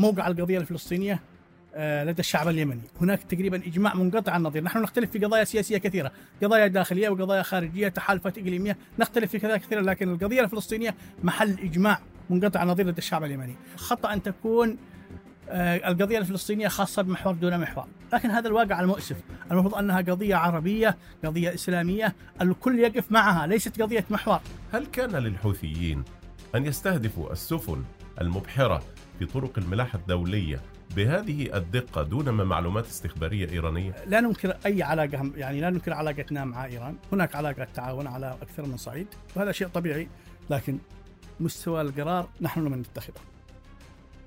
موقع القضية الفلسطينية آه، لدى الشعب اليمني. هناك تقريبا إجماع منقطع النظير. نحن نختلف في قضايا سياسية كثيرة قضايا داخلية وقضايا خارجية تحالفات إقليمية. نختلف في كذا كثيرا لكن القضية الفلسطينية محل إجماع منقطع النظير لدى الشعب اليمني. خطأ أن تكون آه، القضية الفلسطينية خاصة بمحور دون محور. لكن هذا الواقع المؤسف. المفروض أنها قضية عربية قضية إسلامية الكل يقف معها ليست قضية محور. هل كان للحوثيين أن يستهدفوا السفن المبحرة في طرق الملاحة الدولية بهذه الدقة دون ما معلومات استخبارية إيرانية؟ لا ننكر أي علاقة يعني لا ننكر علاقتنا مع إيران هناك علاقة تعاون على أكثر من صعيد وهذا شيء طبيعي لكن مستوى القرار نحن من نتخذه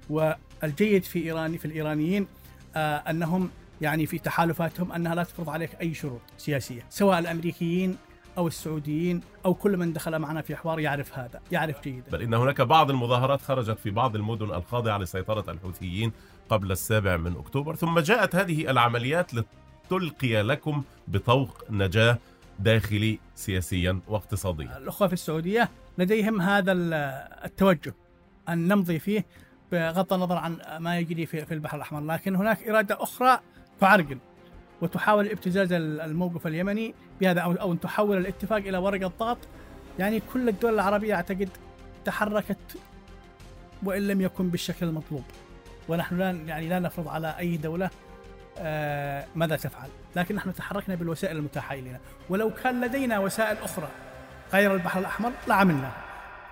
والجيد في إيران في الإيرانيين آه أنهم يعني في تحالفاتهم أنها لا تفرض عليك أي شروط سياسية سواء الأمريكيين أو السعوديين أو كل من دخل معنا في حوار يعرف هذا، يعرف جيدا. بل إن هناك بعض المظاهرات خرجت في بعض المدن الخاضعه لسيطره الحوثيين قبل السابع من أكتوبر، ثم جاءت هذه العمليات لتلقي لكم بطوق نجاة داخلي سياسيا واقتصاديا. الأخوة في السعودية لديهم هذا التوجه أن نمضي فيه بغض النظر عن ما يجري في البحر الأحمر، لكن هناك إرادة أخرى تعرقل وتحاول ابتزاز الموقف اليمني بهذا أو أو أن تحول الاتفاق إلى ورقه ضغط يعني كل الدول العربية أعتقد تحركت وإن لم يكن بالشكل المطلوب. ونحن لا يعني لا نفرض على أي دولة آه ماذا تفعل. لكن نحن تحركنا بالوسائل المتاحة إلينا. ولو كان لدينا وسائل أخرى غير البحر الأحمر لعملناها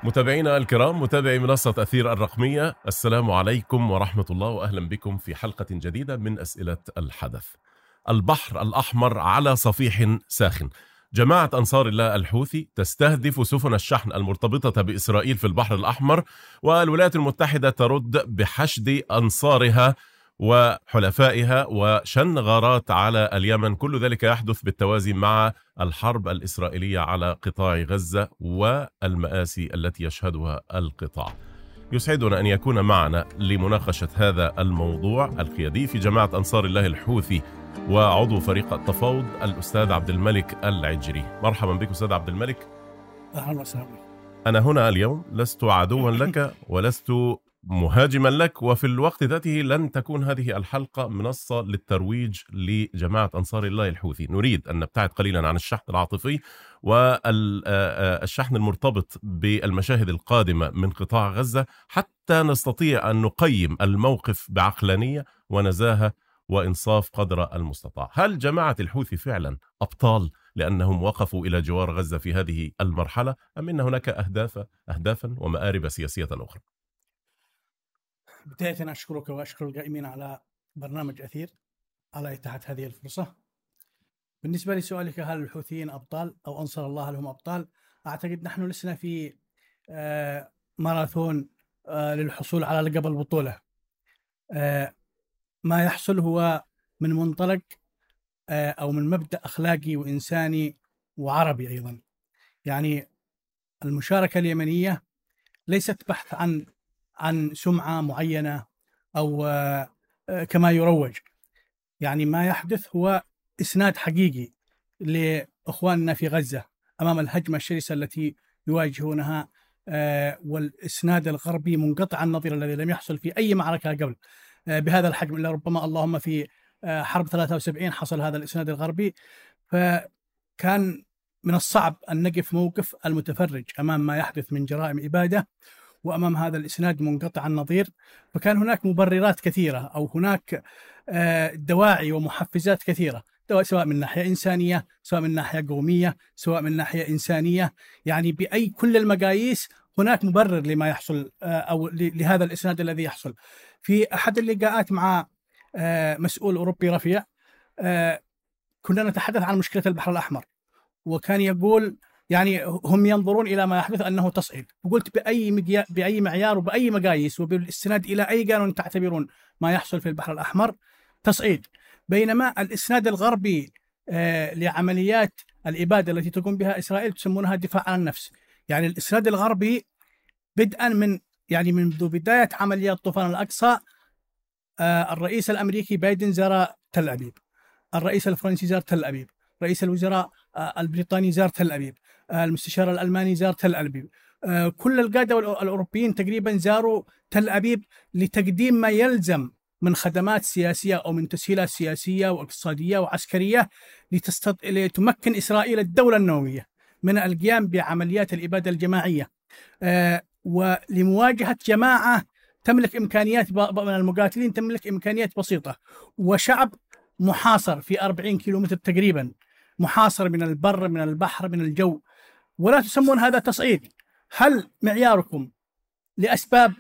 متابعينا الكرام متابعي منصة أثير الرقمية السلام عليكم ورحمة الله وأهلا بكم في حلقة جديدة من أسئلة الحدث. البحر الأحمر على صفيح ساخن. جماعة أنصار الله الحوثي تستهدف سفن الشحن المرتبطة بإسرائيل في البحر الأحمر والولايات المتحدة ترد بحشد أنصارها وحلفائها وشن غارات على اليمن. كل ذلك يحدث بالتوازي مع الحرب الإسرائيلية على قطاع غزة والمآسي التي يشهدها القطاع. يسعدنا أن يكون معنا لمناقشة هذا الموضوع القيادي في جماعة أنصار الله الحوثي وعضو فريق التفاوض الأستاذ عبد الملك العجري. مرحبا بك أستاذ عبد الملك. أهلا وسهلا أنا هنا اليوم لست عدوا لك ولست مهاجما لك وفي الوقت ذاته لن تكون هذه الحلقة منصة للترويج لجماعة أنصار الله الحوثي. نريد أن نبتعد قليلا عن الشحن العاطفي والشحن المرتبط بالمشاهد القادمة من قطاع غزة حتى نستطيع أن نقيم الموقف بعقلانية ونزاهة وإنصاف قدر المستطاع. هل جماعة الحوثي فعلا أبطال لأنهم وقفوا إلى جوار غزة في هذه المرحلة أم أن هناك أهداف أهدافا ومآرب سياسية أخرى؟ بداية أشكرك وأشكر القائمين على برنامج أثير على إتاحة هذه الفرصة. بالنسبة لسؤالك هل الحوثيين أبطال أو أنصر الله هل هم أبطال؟ أعتقد نحن لسنا في آه، ماراثون آه، للحصول على لقب البطولة. آه، ما يحصل هو من منطلق أو من مبدأ أخلاقي وإنساني وعربي أيضا. يعني المشاركة اليمنية ليست بحث عن عن سمعة معينة أو آه، كما يروج. يعني ما يحدث هو إسناد حقيقي لإخواننا في غزة أمام الهجمة الشرسة التي يواجهونها آه، والإسناد الغربي منقطع النظير الذي لم يحصل في أي معركة قبل. آه، بهذا الحجم إلا ربما اللهم في حرب 73 حصل هذا الإسناد الغربي. فكان من الصعب أن نقف موقف المتفرج أمام ما يحدث من جرائم إبادة وأمام هذا الإسناد منقطع النظير فكان هناك مبررات كثيرة أو هناك آه، دواعي ومحفزات كثيرة سواء من ناحية إنسانية سواء من ناحية قومية سواء من ناحية إنسانية. يعني بأي كل المقاييس هناك مبرر لما يحصل آه، أو لهذا الإسناد الذي يحصل. في أحد اللقاءات مع آه، مسؤول أوروبي رفيع كنا نتحدث عن مشكلة البحر الأحمر. وكان يقول يعني هم ينظرون إلى ما يحدث أنه تصعيد. وقلت بأي بأي معيار وبأي مقاييس وبالاستناد إلى أي قانون تعتبرون ما يحصل في البحر الأحمر تصعيد. بينما الاسناد الغربي آه لعمليات الإبادة التي تقوم بها إسرائيل تسمونها دفاع عن النفس. يعني الاسناد الغربي بدءا من يعني منذ بداية عمليات طوفان الأقصى آه الرئيس الأمريكي بايدن زار تل أبيب. الرئيس الفرنسي زار تل أبيب. رئيس الوزراء آه البريطاني زار تل أبيب. المستشار الألماني زار تل أبيب. آه، كل القادة الأوروبيين تقريبا زاروا تل أبيب لتقديم ما يلزم من خدمات سياسية أو من تسهيلات سياسية واقتصادية وعسكرية لتستط... لتمكن إسرائيل الدولة النووية من القيام بعمليات الإبادة الجماعية. آه، ولمواجهة جماعة تملك إمكانيات من المقاتلين تملك إمكانيات بسيطة. وشعب محاصر في 40 كيلومتر تقريبا. محاصر من البر من البحر من الجو. ولا تسمون هذا تصعيد. هل معياركم لأسباب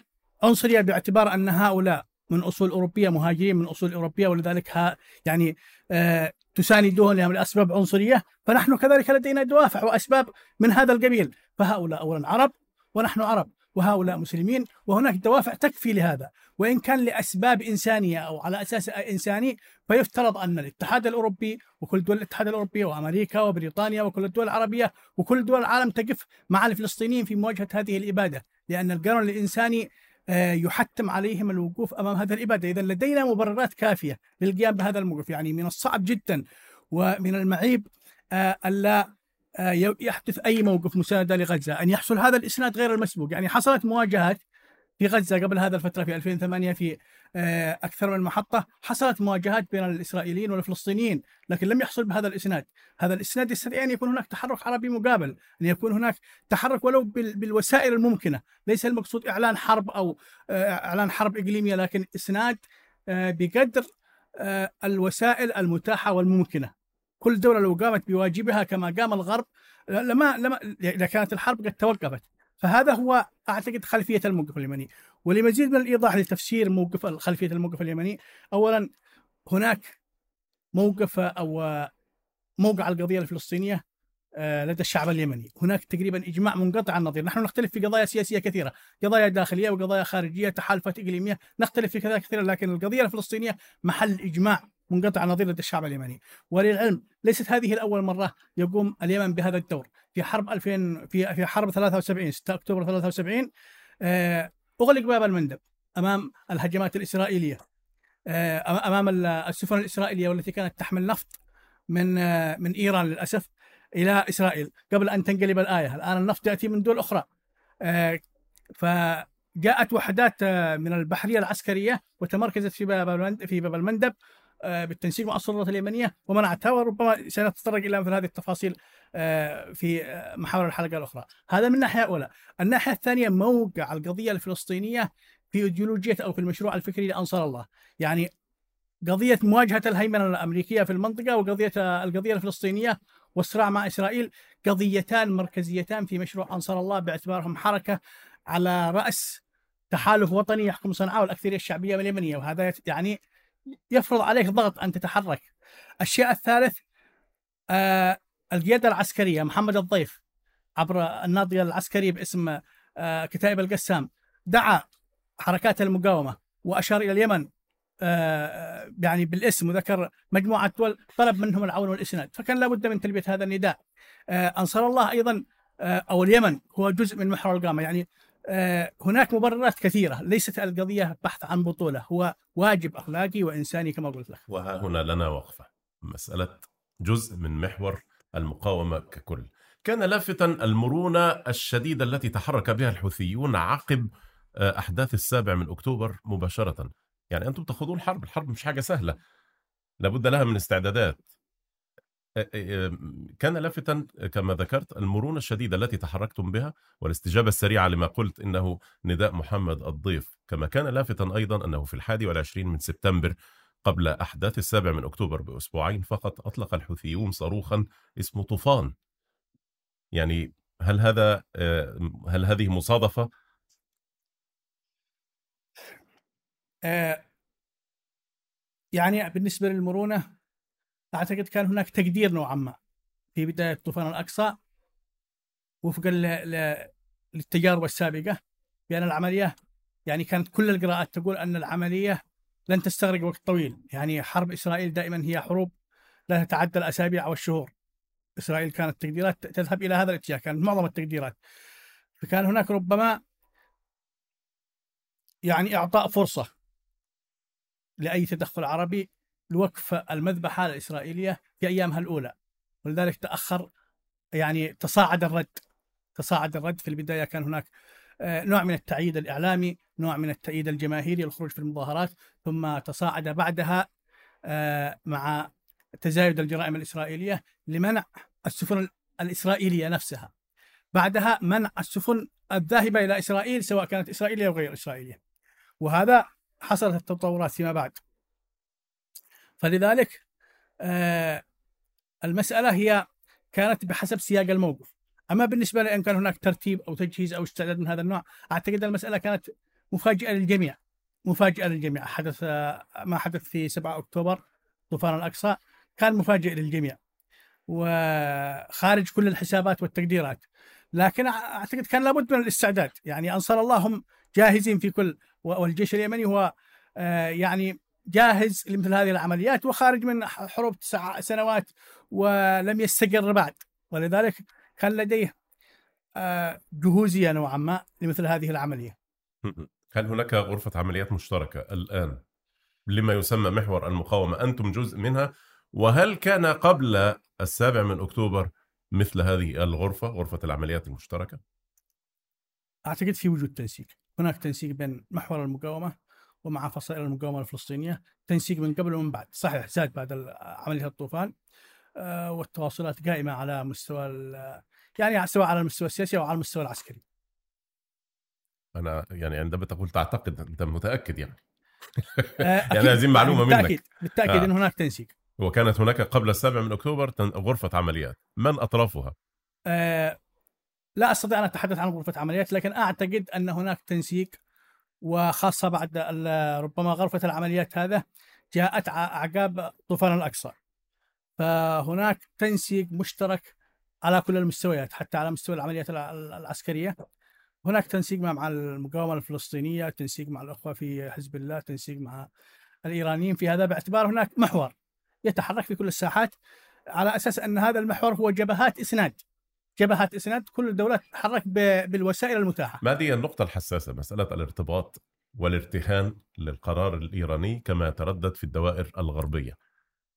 عنصرية باعتبار أن هؤلاء من أصول أوروبية مهاجرين من أصول أوروبية ولذلك ها يعني آه تساندون لأسباب عنصرية؟ فنحن كذلك لدينا دوافع وأسباب من هذا القبيل. فهؤلاء اولا عرب ونحن عرب وهؤلاء مسلمين وهناك دوافع تكفي لهذا. وإن كان لأسباب إنسانية أو على أساس إنساني فيفترض أن الاتحاد الأوروبي وكل دول الاتحاد الأوروبي وأمريكا وبريطانيا وكل الدول العربية وكل دول العالم تقف مع الفلسطينيين في مواجهة هذه الإبادة لأن القانون الإنساني آه، يحتم عليهم الوقوف أمام هذه الإبادة، اذا لدينا مبررات كافية للقيام بهذا الموقف، يعني من الصعب جدا ومن المعيب الا آه، يحدث أي موقف مسانده لغزة، أن يحصل هذا الإسناد غير المسبوق، يعني حصلت مواجهات في غزة قبل هذا الفترة في 2008 في آه، أكثر من محطة حصلت مواجهات بين الإسرائيليين والفلسطينيين لكن لم يحصل بهذا الإسناد. هذا الإسناد يستطيع أن يكون هناك تحرك عربي مقابل أن يكون هناك تحرك ولو بالوسائل الممكنة. ليس المقصود إعلان حرب أو آه، إعلان حرب إقليمية لكن إسناد بقدر الوسائل المتاحة والممكنة. كل دولة لو قامت بواجبها كما قام الغرب لما لما إذا كانت الحرب قد توقفت. فهذا هو أعتقد خلفية الموقف اليمني. ولمزيد من الإيضاح لتفسير موقف خلفية الموقف اليمني اولا هناك موقف أو موقع القضية الفلسطينية آه، لدى الشعب اليمني. هناك تقريبا إجماع منقطع النظير. نحن نختلف في قضايا سياسية كثيرة. قضايا داخلية وقضايا خارجية تحالفات إقليمية. نختلف في كذا كثيرا لكن القضية الفلسطينية محل إجماع منقطع النظير لدى الشعب اليمني. وللعلم ليست هذه الأول مرة يقوم اليمن بهذا الدور. في حرب 2000 في في حرب 73 6 أكتوبر 73 آه، أغلق باب المندب أمام الهجمات الإسرائيلية. آه، أمام السفن الإسرائيلية والتي كانت تحمل نفط من آه، من إيران للأسف إلى إسرائيل قبل أن تنقلب الآية. الآن النفط يأتي من دول أخرى. فجاءت وحدات من البحرية العسكرية وتمركزت في باب في باب المندب بالتنسيق مع السلطات اليمنية ومنعتها وربما سنتطرق إلى مثل هذه التفاصيل آه، في آه، محاور الحلقة الأخرى. هذا من ناحية أولى، الناحية الثانية موقع القضية الفلسطينية في إيديولوجية أو في المشروع الفكري لأنصار الله، يعني قضية مواجهة الهيمنة الأمريكية في المنطقة وقضية القضية الفلسطينية والصراع مع إسرائيل قضيتان مركزيتان في مشروع أنصار الله باعتبارهم حركة على رأس تحالف وطني يحكم صنعاء والأكثرية الشعبية اليمنية. وهذا يعني يفرض عليك ضغط أن تتحرك. الشيء الثالث آه القيادة العسكرية محمد الضيف عبر الناضيه العسكري باسم آه كتائب القسام دعا حركات المقاومة وأشار إلى اليمن آه يعني بالاسم وذكر مجموعة دول طلب منهم العون والإسناد. فكان لابد من تلبية هذا النداء. آه أنصار الله أيضا آه أو اليمن هو جزء من محور القامة. يعني هناك مبررات كثيرة. ليست القضية بحث عن بطولة. هو واجب أخلاقي وإنساني كما قلت لك. وها هنا لنا وقفة. مسألة جزء من محور المقاومة ككل. كان لافتا المرونة الشديدة التي تحرك بها الحوثيون عقب آه، أحداث السابع من أكتوبر مباشرة. يعني أنتم تخوضون حرب. الحرب مش حاجة سهلة. لابد لها من استعدادات. كان لافتا كما ذكرت المرونة الشديدة التي تحركتم بها والاستجابة السريعة لما قلت إنه نداء محمد الضيف كما كان لافتا أيضا أنه في الحادي والعشرين من سبتمبر قبل أحداث السابع من أكتوبر بأسبوعين فقط أطلق الحوثيون صاروخا اسمه طوفان يعني هل هذا هل هذه مصادفة؟ يعني بالنسبة للمرونة أعتقد كان هناك تقدير نوعا ما في بداية طوفان الأقصى وفقا للتجارب السابقة بأن العملية يعني كانت كل القراءات تقول أن العملية لن تستغرق وقت طويل، يعني حرب إسرائيل دائما هي حروب لا تتعدى الأسابيع أو الشهور. إسرائيل كانت تقديرات تذهب إلى هذا الاتجاه، كانت معظم التقديرات. فكان هناك ربما يعني إعطاء فرصة لأي تدخل عربي لوقف المذبحة الإسرائيلية في أيامها الأولى ولذلك تأخر يعني تصاعد الرد تصاعد الرد في البداية كان هناك آه، نوع من التعييد الإعلامي، نوع من التأييد الجماهيري للخروج في المظاهرات، ثم تصاعد بعدها آه، مع تزايد الجرائم الإسرائيلية لمنع السفن الإسرائيلية نفسها. بعدها منع السفن الذاهبة إلى إسرائيل سواء كانت إسرائيلية أو غير إسرائيلية. وهذا حصلت التطورات فيما بعد. فلذلك آه، المسألة هي كانت بحسب سياق الموقف. أما بالنسبة لأن كان هناك ترتيب أو تجهيز أو استعداد من هذا النوع أعتقد المسألة كانت مفاجئة للجميع. مفاجئة للجميع. حدث ما حدث في 7 أكتوبر طوفان الأقصى كان مفاجئ للجميع. وخارج كل الحسابات والتقديرات. لكن أعتقد كان لابد من الاستعداد. يعني انصار الله هم جاهزين في كل والجيش اليمني هو آه، يعني جاهز لمثل هذه العمليات وخارج من حروب تسع سنوات ولم يستقر بعد. ولذلك كان لديه آه، جهوزية نوعا ما لمثل هذه العملية. هل هناك غرفة عمليات مشتركة الآن لما يسمى محور المقاومة؟ أنتم جزء منها. وهل كان قبل السابع من أكتوبر مثل هذه الغرفة غرفة العمليات المشتركة؟ أعتقد في وجود تنسيق، هناك تنسيق بين محور المقاومة ومع فصائل المقاومة الفلسطينية، تنسيق من قبل ومن بعد، صحيح زاد بعد عملية الطوفان آه، والتواصلات قائمة على مستوى يعني سواء على المستوى السياسي أو على المستوى العسكري. أنا يعني عندما تقول تعتقد أنت متأكد يعني. آه، يعني هذه معلومه بالتأكيد منك. بالتأكيد آه. إن هناك تنسيق. وكانت هناك قبل السابع من أكتوبر غرفة عمليات. من أطرافها؟ آه لا أستطيع أن أتحدث عن غرفة عمليات لكن أعتقد أن هناك تنسيق وخاصة بعد ربما غرفة العمليات هذا جاءت أعقاب طوفان الاقصى فهناك تنسيق مشترك على كل المستويات حتى على مستوى العمليات العسكرية. هناك تنسيق مع المقاومة الفلسطينية تنسيق مع الأخوة في حزب الله تنسيق مع الإيرانيين. في هذا باعتبار هناك محور يتحرك في كل الساحات على أساس أن هذا المحور هو جبهات إسناد. جبهات إسناد كل الدولات تتحرك بالوسائل المتاحة ما هي النقطة الحساسة مسألة الارتباط والارتهان للقرار الإيراني كما تردد في الدوائر الغربية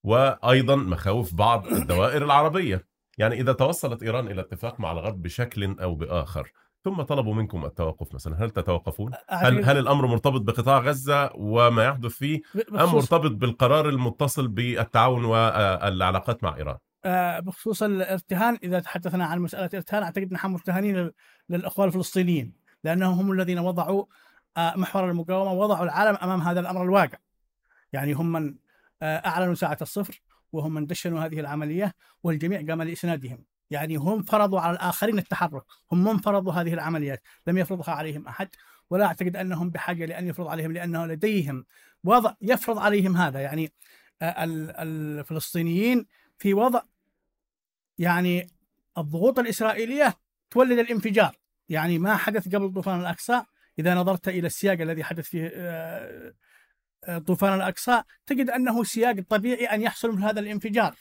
وأيضا مخاوف بعض الدوائر العربية يعني إذا توصلت إيران إلى اتفاق مع الغرب بشكل أو بآخر ثم طلبوا منكم التوقف مثلا هل تتوقفون؟ هل هل الأمر مرتبط بقطاع غزة وما يحدث فيه أم مرتبط بالقرار المتصل بالتعاون والعلاقات مع إيران؟ آه، بخصوص الارتهان إذا تحدثنا عن مسألة الارتهان أعتقد نحن مرتهنين للأخوان الفلسطينيين لأنهم هم الذين وضعوا آه، محور المقاومة ووضعوا العالم أمام هذا الأمر الواقع. يعني هم من آه، أعلنوا ساعة الصفر وهم من دشنوا هذه العملية والجميع قام لإسنادهم. يعني هم فرضوا على الآخرين التحرك هم من فرضوا هذه العمليات لم يفرضها عليهم أحد ولا أعتقد أنهم بحاجة لأن يفرض عليهم لأنه لديهم وضع يفرض عليهم هذا يعني الفلسطينيين في وضع يعني الضغوط الإسرائيلية تولد الانفجار. يعني ما حدث قبل طوفان الأقصى. إذا نظرت إلى السياق الذي حدث في آه، آه، طوفان الأقصى تجد أنه سياق طبيعي أن يحصل من هذا الانفجار.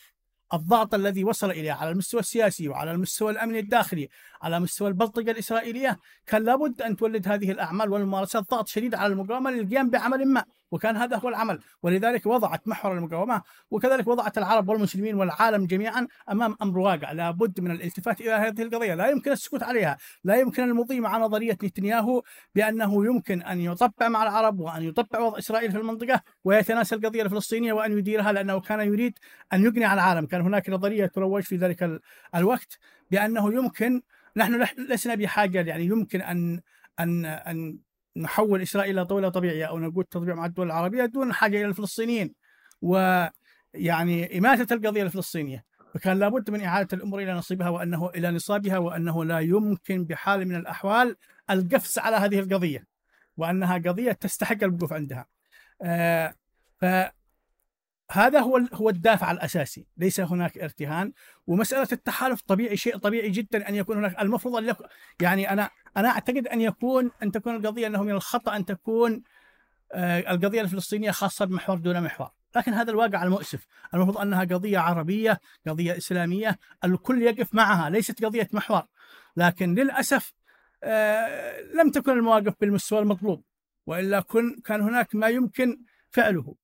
الضغط الذي وصل إليه على المستوى السياسي وعلى المستوى الأمني الداخلي على مستوى البلطقه الإسرائيلية كان لابد أن تولد هذه الأعمال والممارسات ضغط شديد على المقاومة للقيام بعمل ما. وكان هذا هو العمل. ولذلك وضعت محور المقاومة وكذلك وضعت العرب والمسلمين والعالم جميعا أمام أمر واقع. لابد من الالتفات إلى هذه القضية. لا يمكن السكوت عليها. لا يمكن المضي مع نظرية نتنياهو بأنه يمكن أن يطبع مع العرب وأن يطبع وضع إسرائيل في المنطقة ويتناسى القضية الفلسطينية وأن يديرها لأنه كان يريد أن يقنع العالم. كان هناك نظرية تروج في ذلك الوقت بأنه يمكن نحن لسنا بحاجة يعني يمكن ان ان أن نحول إسرائيل إلى دوله طبيعية أو نقول تطبيع مع الدول العربية دون حاجة إلى الفلسطينيين. ويعني إماتة القضية الفلسطينية. فكان لابد من إعادة الأمور إلى نصيبها وأنه إلى نصابها وأنه لا يمكن بحال من الأحوال القفز على هذه القضية وأنها قضية تستحق الوقوف عندها. آه ف هذا هو هو الدافع الأساسي، ليس هناك ارتهان، ومسألة التحالف طبيعي شيء طبيعي جدا أن يكون هناك المفروض يعني أنا أنا أعتقد أن يكون أن تكون القضية أنه من الخطأ أن تكون آه، القضية الفلسطينية خاصة بمحور دون محور، لكن هذا الواقع المؤسف، المفروض أنها قضية عربية، قضية إسلامية، الكل يقف معها، ليست قضية محور، لكن للأسف آه، لم تكن المواقف بالمستوى المطلوب، وإلا كن كان هناك ما يمكن فعله.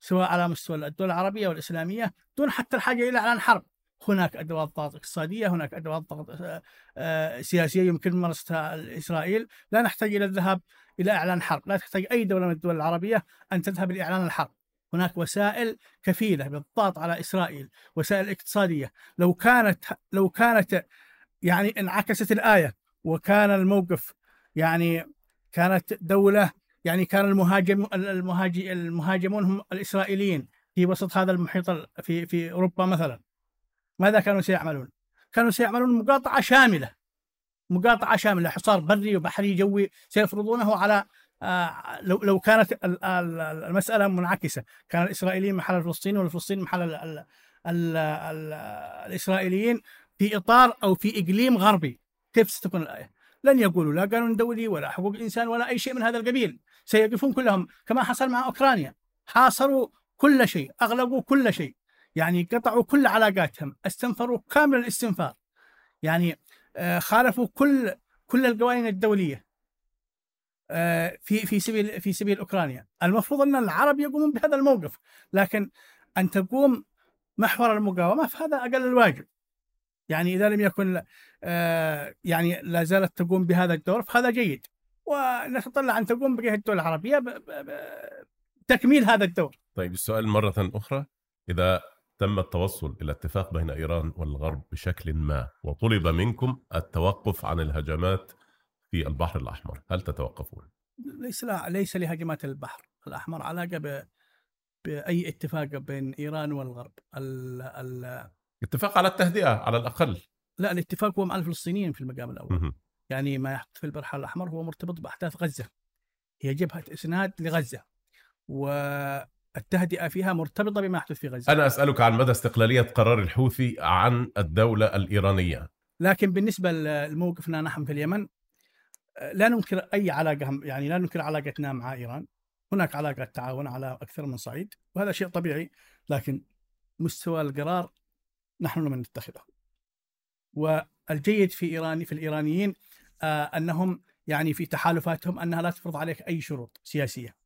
سواء على مستوى الدول العربية والإسلامية دون حتى الحاجة إلى إعلان حرب. هناك أدوات ضغط اقتصادية هناك أدوات ضغط آه، آه، سياسية يمكن ممارستها اسرائيل لا نحتاج إلى الذهاب إلى إعلان حرب لا تحتاج أي دولة من الدول العربية أن تذهب لاعلان الحرب. هناك وسائل كفيلة بالضغط على إسرائيل وسائل اقتصادية. لو كانت لو كانت يعني انعكست الآية وكان الموقف يعني كانت دولة يعني كان المهاجم المهاجمون هم الإسرائيليين في وسط هذا المحيط في في أوروبا مثلا. ماذا كانوا سيعملون؟ كانوا سيعملون مقاطعة شاملة. مقاطعة شاملة حصار بري وبحري جوي سيفرضونه على آه، لو لو كانت المسألة منعكسة. كان الإسرائيليين محل الفلسطينيين والفلسطينيين محل ال ال ال ال الإسرائيليين في إطار أو في إقليم غربي. كيف ستكون الآية؟ لن يقولوا لا قانون دولي ولا حقوق إنسان ولا أي شيء من هذا القبيل. سيقفون كلهم كما حصل مع أوكرانيا. حاصروا كل شيء أغلقوا كل شيء. يعني قطعوا كل علاقاتهم استنفروا كامل الاستنفار. يعني آه، خالفوا كل كل القوانين الدولية آه، في في سبيل في سبيل أوكرانيا. المفروض أن العرب يقومون بهذا الموقف لكن أن تقوم محور المقاومة فهذا أقل الواجب. يعني إذا لم يكن آه، يعني لا زالت تقوم بهذا الدور فهذا جيد. ونتطلع أن تقوم بقيه الدول العربية بتكميل هذا الدور. طيب السؤال مرة أخرى. إذا تم التوصل إلى اتفاق بين إيران والغرب بشكل ما وطلب منكم التوقف عن الهجمات في البحر الأحمر، هل تتوقفون؟ ليس لا ليس لهجمات البحر الأحمر علاقة ب بأي اتفاق بين إيران والغرب. ال ال اتفاق على التهدئة على الأقل. لا الاتفاق هو مع الفلسطينيين في المقام الأول. يعني ما يحدث في البحر الأحمر هو مرتبط بأحداث غزة. هي جبهة إسناد لغزة. والتهدئه فيها مرتبطة بما يحدث في غزة. أنا أسألك عن مدى استقلالية قرار الحوثي عن الدولة الإيرانية. لكن بالنسبة لموقفنا نحن في اليمن لا ننكر أي علاقة يعني لا ننكر علاقتنا مع إيران. هناك علاقة تعاون على أكثر من صعيد وهذا شيء طبيعي لكن مستوى القرار نحن من نتخذه. والجيد في ايران في الإيرانيين آه أنهم يعني في تحالفاتهم أنها لا تفرض عليك أي شروط سياسية.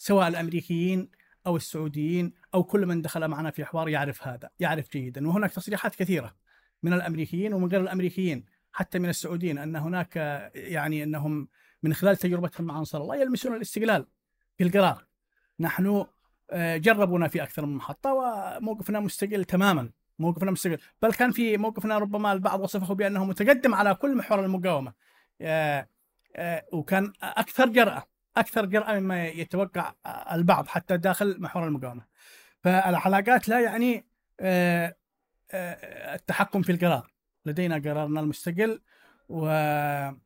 وسواء الأمريكيين أو السعوديين أو كل من دخل معنا في حوار يعرف هذا، يعرف جيدا. وهناك تصريحات كثيرة من الأمريكيين ومن غير الأمريكيين حتى من السعوديين أن هناك يعني أنهم من خلال تجربتهم مع أنصار الله يلمسون الاستقلال في القرار. نحن آه، جربونا في أكثر من محطة وموقفنا مستقل تماما. موقفنا مستقل. بل كان في موقفنا ربما البعض وصفه بأنه متقدم على كل محور المقاومة. آه، آه، وكان أكثر جرأة. أكثر جراه مما يتوقع البعض حتى داخل محور المقاومة. فالعلاقات لا يعني التحكم في القرار. لدينا قرارنا المستقل والسيد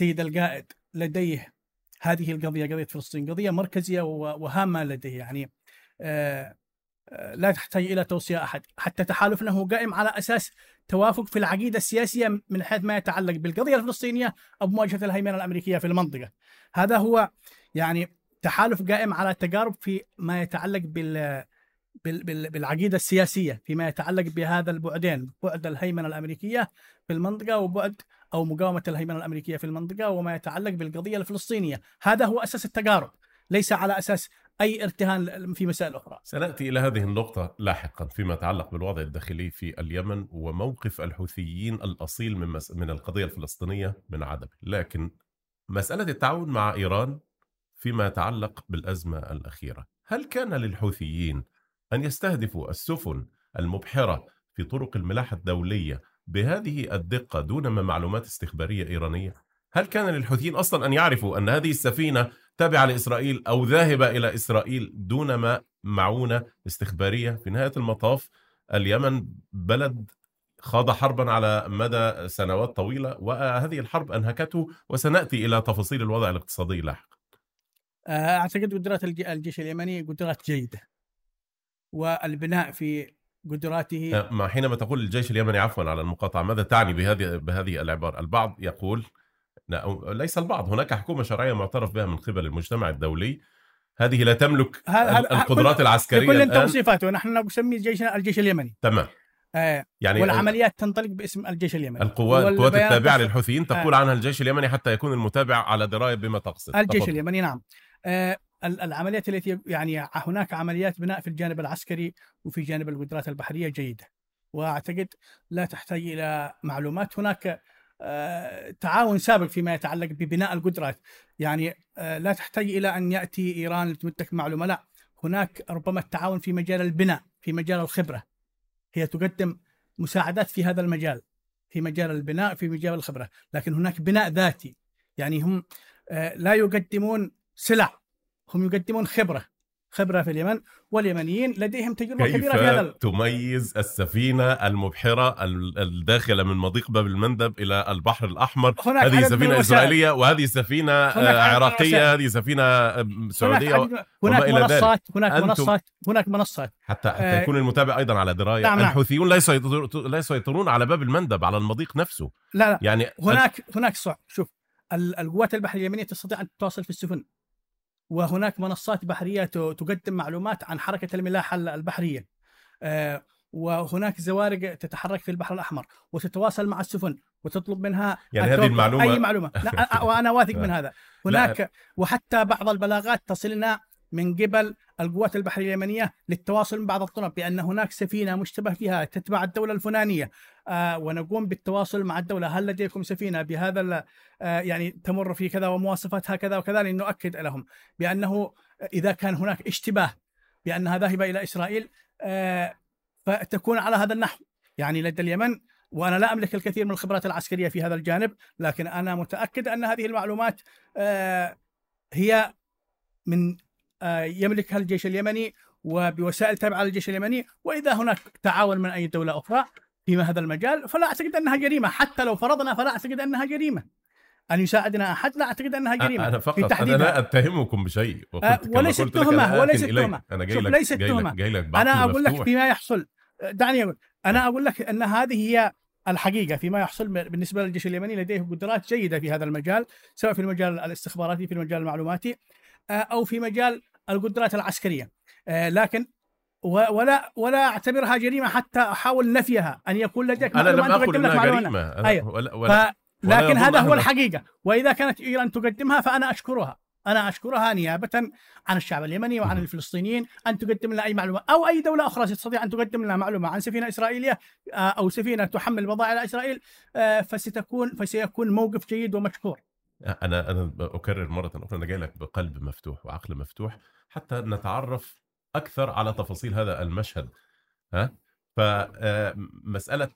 القائد لديه هذه القضية قضية فلسطين قضية مركزية وهامة لديه. يعني لا تحتاج إلى توصية أحد، حتى تحالفنا هو قائم على أساس توافق في العقيدة السياسية من حيث ما يتعلق بالقضية الفلسطينية أو مواجهه الهيمنة الأمريكية في المنطقة. هذا هو يعني تحالف قائم على تقارب في ما يتعلق بال بالعقيدة السياسية فيما يتعلق بهذا البعدين بعد الهيمنة الأمريكية في المنطقة وبعد أو مقاومة الهيمنة الأمريكية في المنطقة وما يتعلق بالقضية الفلسطينية. هذا هو أساس التقارب ليس على أساس أي ارتهان في مسائل أخرى. سنأتي إلى هذه النقطة لاحقا فيما يتعلق بالوضع الداخلي في اليمن وموقف الحوثيين الأصيل من مس... من القضية الفلسطينية من عدم، لكن مسألة التعاون مع إيران فيما يتعلق بالأزمة الأخيرة، هل كان للحوثيين أن يستهدفوا السفن المبحرة في طرق الملاحة الدولية بهذه الدقة دون ما معلومات استخبارية إيرانية؟ هل كان للحوثيين أصلا أن يعرفوا أن هذه السفينة تابعة لإسرائيل أو ذاهبة إلى إسرائيل دون ما معونة استخبارية في نهاية المطاف. اليمن بلد خاض حربا على مدى سنوات طويلة وهذه الحرب أنهكته وسنأتي إلى تفاصيل الوضع الاقتصادي لاحقا. آه، أعتقد قدرات الجيش اليمني قدرات جيدة والبناء في قدراته آه، ما حينما تقول الجيش اليمني عفوا على المقاطعة ماذا تعني بهذه بهذه العبارة؟ البعض يقول ليس البعض. هناك حكومة شرعية معترف بها من قبل المجتمع الدولي. هذه لا تملك القدرات العسكرية بكل توصيفاته نحن نسمي الجيش الجيش اليمني. تمام. آه يعني والعمليات تنطلق باسم الجيش اليمني. القوات القوات التابعة للحوثيين تقول آه عنها الجيش اليمني حتى يكون المتابع على دراية بما تقصد. الجيش تفضل. اليمني نعم. آه ال- العمليات التي يعني هناك عمليات بناء في الجانب العسكري وفي جانب القدرات البحرية جيدة. وأعتقد لا تحتاج إلى معلومات. هناك آه، تعاون سابق فيما يتعلق ببناء القدرات. يعني آه، لا تحتاج إلى أن يأتي إيران لتمدك معلومه لا. هناك ربما التعاون في مجال البناء في مجال الخبرة. هي تقدم مساعدات في هذا المجال في مجال البناء في مجال الخبرة. لكن هناك بناء ذاتي. يعني هم آه، لا يقدمون سلع هم يقدمون خبرة. خبرة في اليمن واليمنيين لديهم تجربة كيف كبيرة في هذا تميز السفينة المبحرة ال- الداخلة من مضيق باب المندب إلى البحر الأحمر هذه سفينة. إسرائيلية وهذه سفينة آه، عراقية. هذه سفينة آه، هناك سعودية هناك. منصات هناك منصات هناك منصات حتى حتى آه، يكون المتابع أيضا على دراية نعم، نعم. الحوثيون لا لا يسيطرون على باب المندب على المضيق نفسه لا لا يعني هناك هناك صعب شوف ال- القوات البحرية اليمنية تستطيع أن تتواصل في السفن وهناك منصات بحرية تقدم معلومات عن حركة الملاحة ال- البحرية آه، وهناك زوارق تتحرك في البحر الأحمر وتتواصل مع السفن وتطلب منها يعني هذه التوقف. المعلومة- اي معلومة لا وأنا واثق. من هذا هناك وحتى بعض البلاغات تصلنا من قبل القوات البحرية اليمنية للتواصل من بعض الطرق بان هناك سفينة مشتبه فيها تتبع الدولة الفلانية. آه ونقوم بالتواصل مع الدولة. هل لديكم سفينة بهذا آه يعني تمر في كذا ومواصفاتها كذا وكذا؟ لنؤكد لهم بأنه إذا كان هناك اشتباه بانها ذاهبه إلى إسرائيل آه فتكون على هذا النحو. يعني لدى اليمن وأنا لا أملك الكثير من الخبرات العسكرية في هذا الجانب لكن أنا متأكد أن هذه المعلومات هي من يملكها الجيش اليمني وبوسائل تابعة للجيش اليمني وإذا هناك تعاون من أي دولة أخرى في هذا المجال فلا أعتقد أنها جريمة حتى لو فرضنا فلا أعتقد أنها جريمة أن يساعدنا أحد لا أعتقد أنها جريمة أنا في فقط أنا تحديدها. لا أتهمكم بشيء آه، كما وليست آت وليست. تهمة. أنا جاي لك ليست. لك جاي لك أنا أقول لك. فيما يحصل دعني أقول أنا أقول لك أن هذه هي الحقيقة فيما يحصل بالنسبة للجيش اليمني لديه قدرات جيدة في هذا المجال سواء في المجال الاستخباراتي في المجال المعلوماتي آه، أو في مجال القدرات العسكرية آه، لكن ولا ولا أعتبرها جريمة حتى أحاول نفيها أن يكون لديك معلومه لم معلومة. جريمة أنا أيوة. ولا ف... ولا لكن هذا هو الحقيقة وإذا كانت إيران تقدمها فأنا أشكرها أنا أشكرها نيابة عن الشعب اليمني وعن. الفلسطينيين أن تقدم لنا أي معلومة أو أي دولة أخرى تستطيع أن تقدم لنا معلومة عن سفينة إسرائيلية آه، أو سفينة تحمل بضائع إلى إسرائيل آه، فستكون فسيكون موقف جيد ومشكور أنا أنا أكرر مرة أخرى أنا جاي لك بقلب مفتوح وعقل مفتوح حتى نتعرف أكثر على تفاصيل هذا المشهد. ها؟ فمساله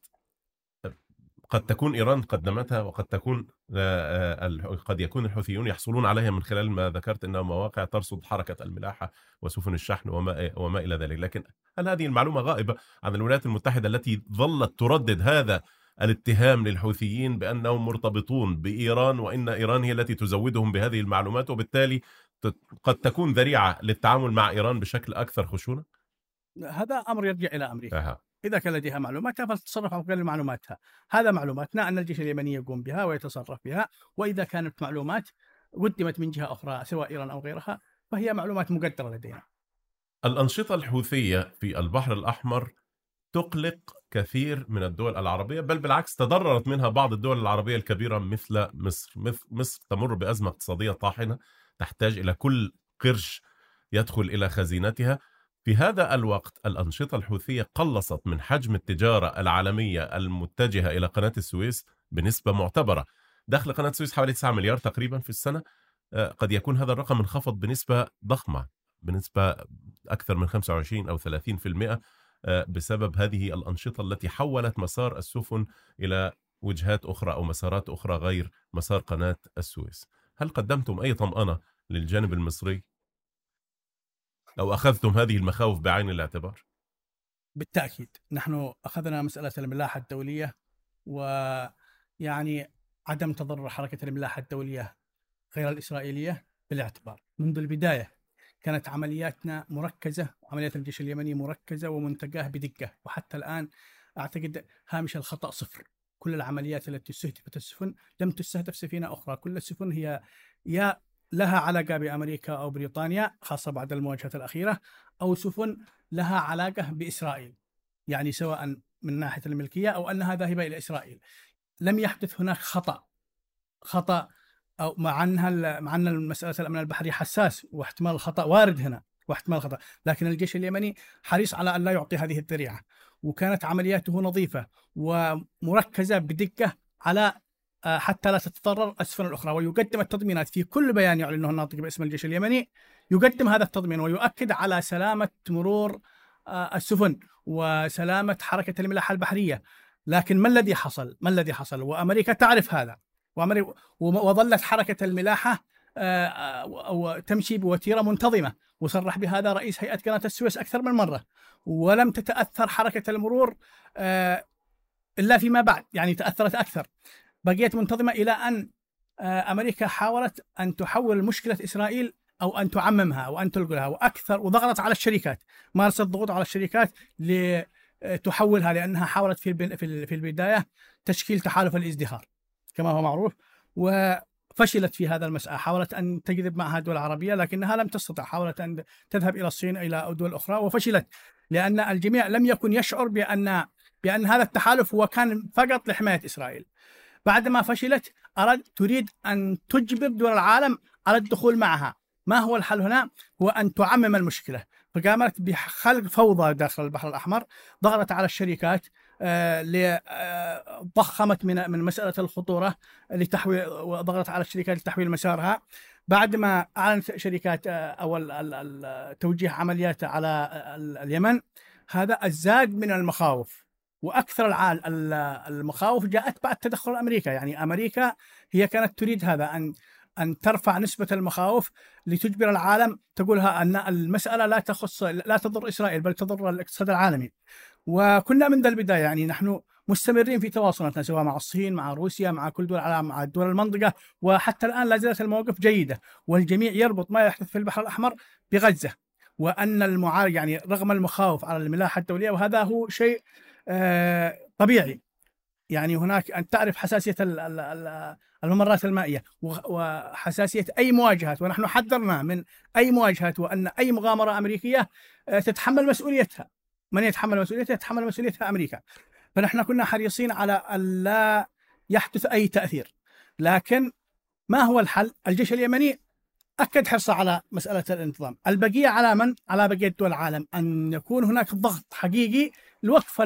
قد تكون إيران قدمتها وقد تكون آه، آه، قد يكون الحوثيون يحصلون عليها من خلال ما ذكرت إنها مواقع ترصد حركة الملاحة وسفن الشحن وما وما إلى ذلك. لكن هل هذه المعلومة غائبة عن الولايات المتحدة التي ظلت تردد هذا الاتهام للحوثيين بأنهم مرتبطون بإيران وإن إيران هي التي تزودهم بهذه المعلومات وبالتالي قد تكون ذريعة للتعامل مع إيران بشكل أكثر خشونة؟ هذا أمر يرجع إلى أمريكا. أها. إذا كان لديها معلوماتها فلتتصرف على قدر معلوماتها. هذا معلوماتنا أن الجيش اليمني يقوم بها ويتصرف بها وإذا كانت معلومات قدمت من جهة أخرى سواء إيران أو غيرها فهي معلومات مقدرة لدينا. الأنشطة الحوثية في البحر الأحمر تقلق كثير من الدول العربية بل بالعكس تضررت منها بعض الدول العربية الكبيرة مثل مصر. مصر تمر بأزمة اقتصادية طاحنة. تحتاج إلى كل قرش يدخل إلى خزينتها. في هذا الوقت الأنشطة الحوثية قلصت من حجم التجارة العالمية المتجهة إلى قناة السويس بنسبة معتبرة. دخل قناة السويس حوالي 9 مليار تقريبا في السنة. آه، قد يكون هذا الرقم انخفض بنسبة ضخمة بنسبة أكثر من 25 أو 30% آه، بسبب هذه الأنشطة التي حولت مسار السفن إلى وجهات أخرى أو مسارات أخرى غير مسار قناة السويس. هل قدمتم أي طمأنة للجانب المصري؟ أو أخذتم هذه المخاوف بعين الاعتبار؟ بالتأكيد. نحن أخذنا مسألة الملاحة الدولية ويعني عدم تضرر حركة الملاحة الدولية غير الإسرائيلية بالاعتبار. منذ البداية كانت عملياتنا مركزة عمليات الجيش اليمني مركزة ومنتجاة بدقة. وحتى الآن أعتقد هامش الخطأ صفر. كل العمليات التي استهدفت السفن لم تستهدف سفينة أخرى. كل السفن هي يا لها علاقة بأمريكا أو بريطانيا خاصة بعد المواجهات الأخيرة أو سفن لها علاقة بإسرائيل. يعني سواء من ناحية الملكية أو أنها ذاهبة إلى إسرائيل. لم يحدث هناك خطأ خطأ أو مع أنها مع أن مساله الأمن البحري حساس واحتمال الخطا وارد هنا. واحتمال الخطأ، لكن الجيش اليمني حريص على أن لا يعطي هذه الذريعة، وكانت عملياته نظيفة ومركزة بدقة على آه، حتى لا تتضرر السفن الأخرى. ويقدم التضمينات في كل بيان يعلنه الناطق باسم الجيش اليمني يقدم هذا التضمين ويؤكد على سلامة مرور آه، السفن وسلامة حركة الملاحة البحرية. لكن ما الذي حصل؟ ما الذي حصل؟ وأمريكا تعرف هذا. وأمريكا وظلت حركة الملاحة آه، تمشي بوتيرة منتظمة وصرح بهذا رئيس هيئة قناة السويس أكثر من مرة ولم تتأثر حركة المرور إلا فيما بعد يعني تأثرت أكثر. بقيت منتظمة إلى أن آه، أمريكا حاولت أن تحول مشكلة إسرائيل أو أن تعممها أو أن تلقلها وأكثر وضغطت على الشركات مارست ضغوط على الشركات لتحولها لأنها حاولت في في البداية تشكيل تحالف الازدهار كما هو معروف وفشلت في هذا المسألة حاولت أن تجذب معها دول عربية لكنها لم تستطع حاولت أن تذهب إلى الصين إلى دول أخرى وفشلت لأن الجميع لم يكن يشعر بأن بأن هذا التحالف هو كان فقط لحماية إسرائيل. بعدما فشلت أرد تريد أن تجبر دول العالم على الدخول معها. ما هو الحل هنا؟ هو أن تعمم المشكلة. فقامت بخلق فوضى داخل البحر الأحمر ضغطت على الشركات ضخمت من من مسألة الخطورة لتحويل وضغطت على الشركات لتحويل مسارها بعد ما أعلنت شركات آه، أو توجيه عمليات على اليمن هذا ازداد من المخاوف. وأكثر المخاوف جاءت بعد تدخل أمريكا. يعني أمريكا هي كانت تريد هذا ان أن ترفع نسبة المخاوف لتجبر العالم. تقولها أن المسألة لا تخص لا تضر إسرائيل بل تضر الاقتصاد العالمي. وكنا من ذا البداية يعني نحن مستمرين في تواصلاتنا سواء مع الصين مع روسيا مع كل دول العالم مع دول المنطقة وحتى الآن لا زالت المواقف جيدة والجميع يربط ما يحدث في البحر الأحمر بغزة وأن المعارض يعني رغم المخاوف على الملاحة الدولية وهذا هو شيء آه، طبيعي. يعني هناك ان تعرف حساسية الممرات المائية وحساسية أي مواجهات ونحن حذرنا من أي مواجهات وأن أي مغامرة أمريكية آه، تتحمل مسؤوليتها. من يتحمل مسؤوليتها يتحمل مسؤوليتها أمريكا. فنحن كنا حريصين على أن لا يحدث أي تأثير. لكن ما هو الحل؟ الجيش اليمني أكد حرصه على مسألة الانتظام. البقية على من؟ على بقية دول العالم. أن يكون هناك ضغط حقيقي لوقف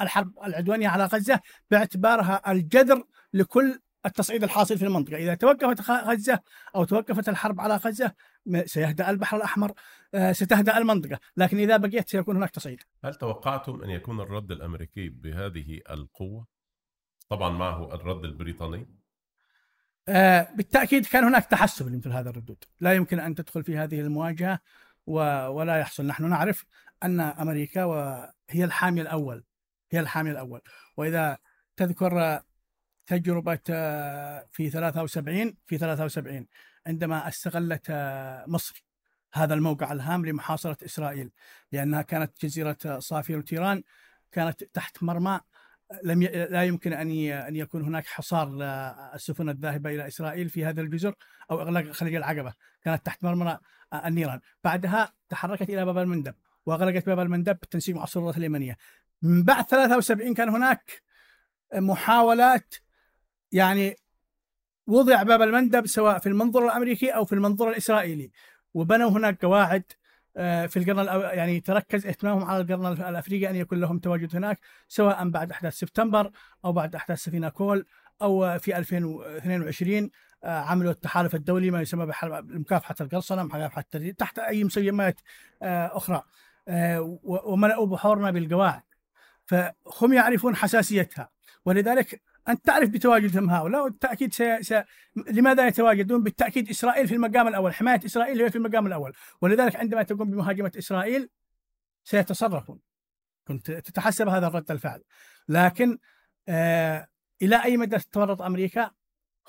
الحرب العدوانية على غزة باعتبارها الجذر لكل التصعيد الحاصل في المنطقة، إذا توقفت غزة أو توقفت الحرب على غزة سيهدأ البحر الأحمر آه، ستهدأ المنطقة، لكن إذا بقيت سيكون هناك تصعيد. هل توقعتم أن يكون الرد الأمريكي بهذه القوة؟ طبعا معه الرد البريطاني. آه بالتأكيد كان هناك تحسب لمثل هذا الردود، لا يمكن أن تدخل في هذه المواجهة ولا يحصل، نحن نعرف أن أمريكا وهي الحامي الأول هي الحامي الأول وإذا تذكر تجربة آه، في 73 في 73 عندما استغلت آه، مصر هذا الموقع الهام لمحاصرة إسرائيل لأنها كانت جزيرة آه، صافية وتيران كانت تحت مرمى لم ي... لا يمكن أن ي... أن يكون هناك حصار للسفن الذاهبة إلى إسرائيل في هذا الجزر أو إغلاق خليج العقبة، كانت تحت مرمى النيران، بعدها تحركت إلى باب المندب واغلقت باب المندب بالتنسيق مع السلطات اليمنية، من بعد 73 كان هناك محاولات يعني وضع باب المندب سواء في المنظور الأمريكي أو في المنظور الإسرائيلي. وبنوا هناك قواعد آه، في القرن يعني تركز إهتمامهم على القرن الأفريقي أن يكون لهم تواجد هناك سواء بعد أحداث سبتمبر أو بعد أحداث سفينة كول أو في 2022 آه، عملوا التحالف الدولي ما يسمى بمكافحة القرصنة مكافحة تحت أي مسميات آه، أخرى. وملأوا بحورنا بالقواعد. فهم يعرفون حساسيتها. ولذلك أنت تعرف بتواجدهم هؤلاء والتأكيد سي... سي... لماذا يتواجدون؟ بالتأكيد إسرائيل في المقام الأول حماية إسرائيل هي في المقام الأول. ولذلك عندما تقوم بمهاجمة إسرائيل سيتصرفون. كنت تتحسب هذا الرد الفعل. لكن آه إلى أي مدى تتورط أمريكا؟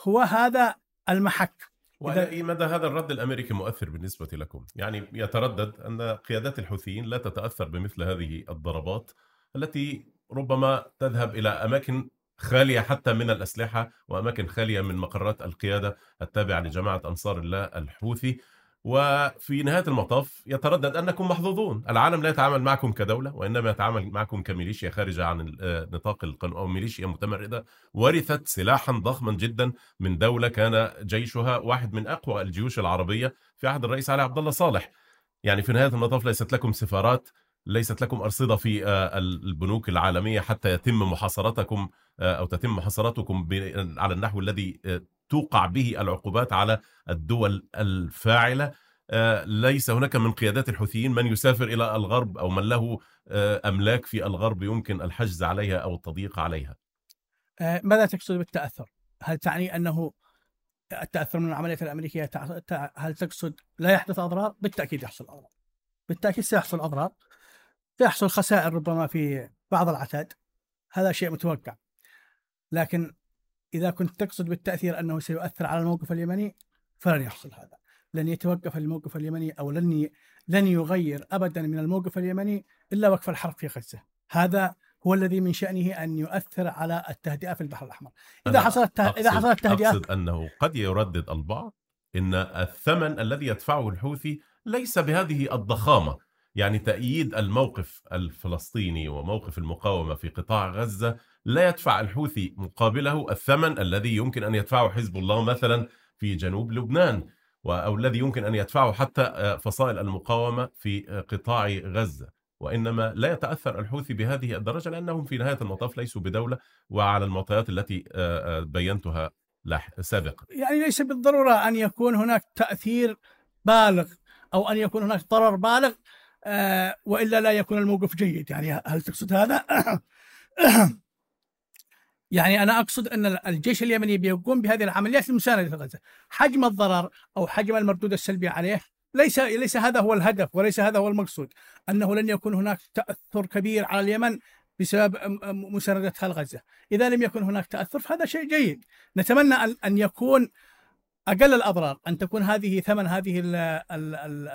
هو هذا المحك. وإلى أي مدى هذا الرد الأمريكي مؤثر بالنسبة لكم؟ يعني يتردد أن قيادات الحوثيين لا تتأثر بمثل هذه الضربات التي ربما تذهب إلى أماكن خالية حتى من الأسلحة وأماكن خالية من مقرات القيادة التابعة لجماعة أنصار الله الحوثي وفي نهاية المطاف يتردد انكم محظوظون، العالم لا يتعامل معكم كدولة وإنما يتعامل معكم كميليشيا خارجة عن نطاق القانون أو ميليشيا متمرده ورثت سلاحا ضخما جدا من دولة كان جيشها واحد من أقوى الجيوش العربية في عهد الرئيس علي عبد الله صالح. يعني في نهاية المطاف ليست لكم سفارات ليست لكم أرصدة في آه، البنوك العالمية حتى يتم محاصرتكم آه، أو تتم محاصرتكم على النحو الذي توقع به العقوبات على الدول الفاعلة آه، ليس هناك من قيادات الحوثيين من يسافر إلى الغرب أو من له آه، أملاك في الغرب يمكن الحجز عليها أو التضييق عليها. آه، ماذا تقصد بالتأثر؟ هل تعني أنه التأثر من العمليات الأمريكية هل تقصد لا يحدث أضرار؟ بالتأكيد يحصل أضرار. بالتأكيد سيحصل أضرار. سيحصل خسائر ربما في بعض العتاد. هذا شيء متوقع. لكن إذا كنت تقصد بالتأثير أنه سيؤثر على الموقف اليمني فلن يحصل هذا لن يتوقف الموقف اليمني أو لن لن يغير أبدا من الموقف اليمني إلا وقف الحرب في غزة هذا هو الذي من شأنه أن يؤثر على التهدئة في البحر الأحمر إذا حصلت إذا حصلت تهدئة أقصد أنه قد يردد البعض إن الثمن الذي يدفعه الحوثي ليس بهذه الضخامة يعني تأييد الموقف الفلسطيني وموقف المقاومة في قطاع غزة لا يدفع الحوثي مقابله الثمن الذي يمكن أن يدفعه حزب الله مثلا في جنوب لبنان أو الذي يمكن أن يدفعه حتى آه، فصائل المقاومة في آه، قطاع غزة. وإنما لا يتأثر الحوثي بهذه الدرجة لأنهم في نهاية المطاف ليسوا بدولة وعلى المعطيات التي آه، بينتها سابقا. يعني ليس بالضرورة أن يكون هناك تأثير بالغ أو أن يكون هناك ضرر بالغ وإلا لا يكون الموقف جيد. يعني هل تقصد هذا؟ يعني أنا أقصد أن الجيش اليمني بيقوم بهذه العمليات المساندة لغزه، حجم الضرر أو حجم المردود السلبي عليه ليس ليس هذا هو الهدف وليس هذا هو المقصود، أنه لن يكون هناك تأثر كبير على اليمن بسبب مساندتها لغزة، إذا لم يكن هناك تأثر فهذا شيء جيد، نتمنى ان يكون أقل الأضرار، أن تكون هذه ثمن هذه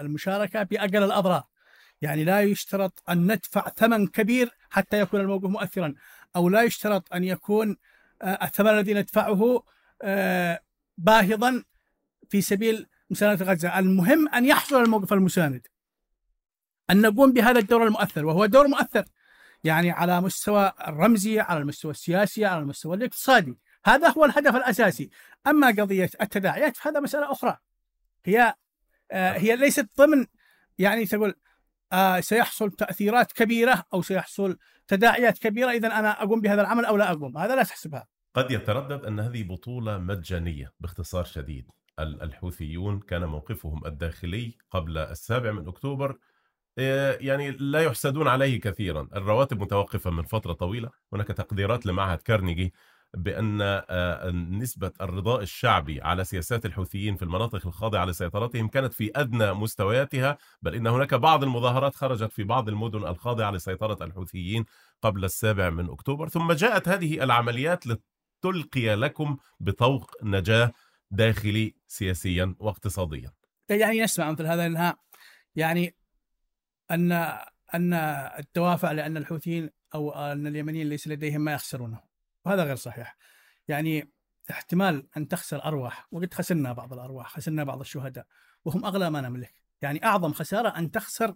المشاركة بأقل الأضرار. يعني لا يشترط أن ندفع ثمن كبير حتى يكون الموقف مؤثرا أو لا يشترط أن يكون آه، الثمن الذي ندفعه آه، باهظا في سبيل مساندة غزة. المهم أن يحصل الموقف المساند. أن نقوم بهذا الدور المؤثر وهو دور مؤثر يعني على مستوى الرمزي على المستوى السياسي على المستوى الاقتصادي. هذا هو الهدف الأساسي. أما قضية التداعيات فهذا مسألة أخرى. هي آه، هي ليست ضمن يعني تقول سيحصل تأثيرات كبيرة أو سيحصل تداعيات كبيرة. اذا أنا أقوم بهذا العمل أو لا أقوم. هذا لا تحسبها. قد يتردد أن هذه بطولة مجانية باختصار شديد. الحوثيون كان موقفهم الداخلي قبل السابع من أكتوبر. آه، يعني لا يحسدون عليه كثيرا. الرواتب متوقفة من فترة طويلة. هناك تقديرات لمعهد كارنيجي بأن آه، نسبة الرضاء الشعبي على سياسات الحوثيين في المناطق الخاضعة لسيطرتهم كانت في أدنى مستوياتها بل إن هناك بعض المظاهرات خرجت في بعض المدن الخاضعة لسيطرة الحوثيين قبل السابع من أكتوبر. ثم جاءت هذه العمليات لتلقي لكم بطوق نجاة داخلي سياسيا واقتصاديا. يعني نسمع مثل هذا انها يعني أن أن الدوافع لأن الحوثيين أو أن اليمنيين ليس لديهم ما يخسرونه. وهذا غير صحيح. يعني احتمال أن تخسر أرواح وقد خسرنا بعض الأرواح خسرنا بعض الشهداء وهم أغلى ما نملك. يعني أعظم خسارة أن تخسر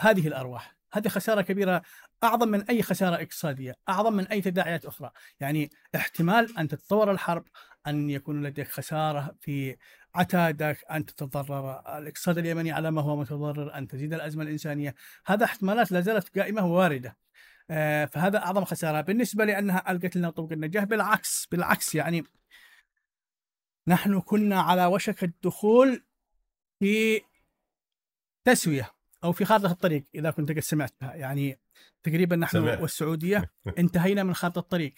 هذه الأرواح. هذه خسارة كبيرة أعظم من أي خسارة إقتصادية أعظم من أي تداعيات أخرى. يعني احتمال أن تتطور الحرب أن يكون لديك خسارة في عتادك أن تتضرر الاقتصاد اليمني على ما هو متضرر أن تزيد الأزمة الإنسانية. هذا احتمالات لا زالت قائمة وواردة. آه، فهذا أعظم خسارة. بالنسبة لأنها ألقت لنا طرق النجاه بالعكس بالعكس يعني نحن كنا على وشك الدخول في تسوية أو في خارطة الطريق إذا كنت قد سمعتها. يعني تقريبا نحن سمع. والسعودية انتهينا من خارطة الطريق.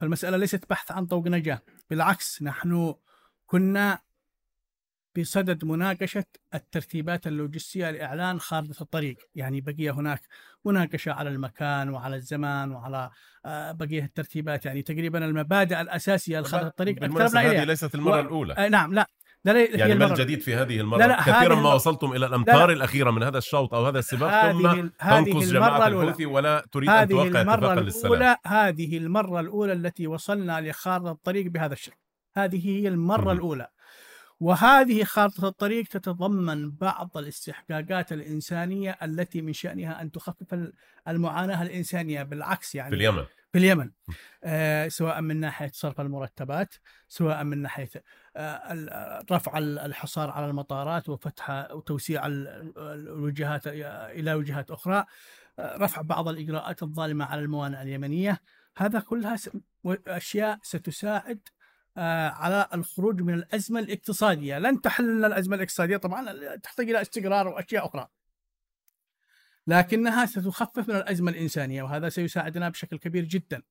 فالمسألة ليست بحث عن طوق نجاه بالعكس نحن كنا بصدد مناقشة الترتيبات اللوجستية لإعلان خارطة الطريق. يعني بقي هناك مناقشة على المكان وعلى الزمان وعلى آه، بقية الترتيبات. يعني تقريبا المبادئ الأساسية لخارطة الطريق هذه ليست المرة و... الأولى. آه نعم لا. لا لا يعني ما الجديد في هذه المرة؟ لا لا كثيرا ما وصلتم إلى الأمتار لا. لا الأخيرة من هذا الشوط أو هذا السباق ثم تنقص جماعة الحوثي ولا تريد أن توقع اتفاقا للسلام. هذه المرة الأولى التي وصلنا لخارطة الطريق بهذا الشكل. هذه هي المرة م. الأولى. وهذه خارطة الطريق تتضمن بعض الاستحقاقات الإنسانية التي من شأنها أن تخفف المعاناة الإنسانية بالعكس يعني. في اليمن. في اليمن آه سواء من ناحية صرف المرتبات سواء من ناحية آه رفع الحصار على المطارات وفتح وتوسيع الوجهات إلى وجهات أخرى. آه رفع بعض الإجراءات الظالمة على الموانئ اليمنية. هذا كلها أشياء ستساعد آه على الخروج من الأزمة الاقتصادية، لن تحل لنا الأزمة الاقتصادية. طبعا تحتاج إلى استقرار وأشياء أخرى. لكنها ستخفف من الأزمة الإنسانية وهذا سيساعدنا بشكل كبير جدا.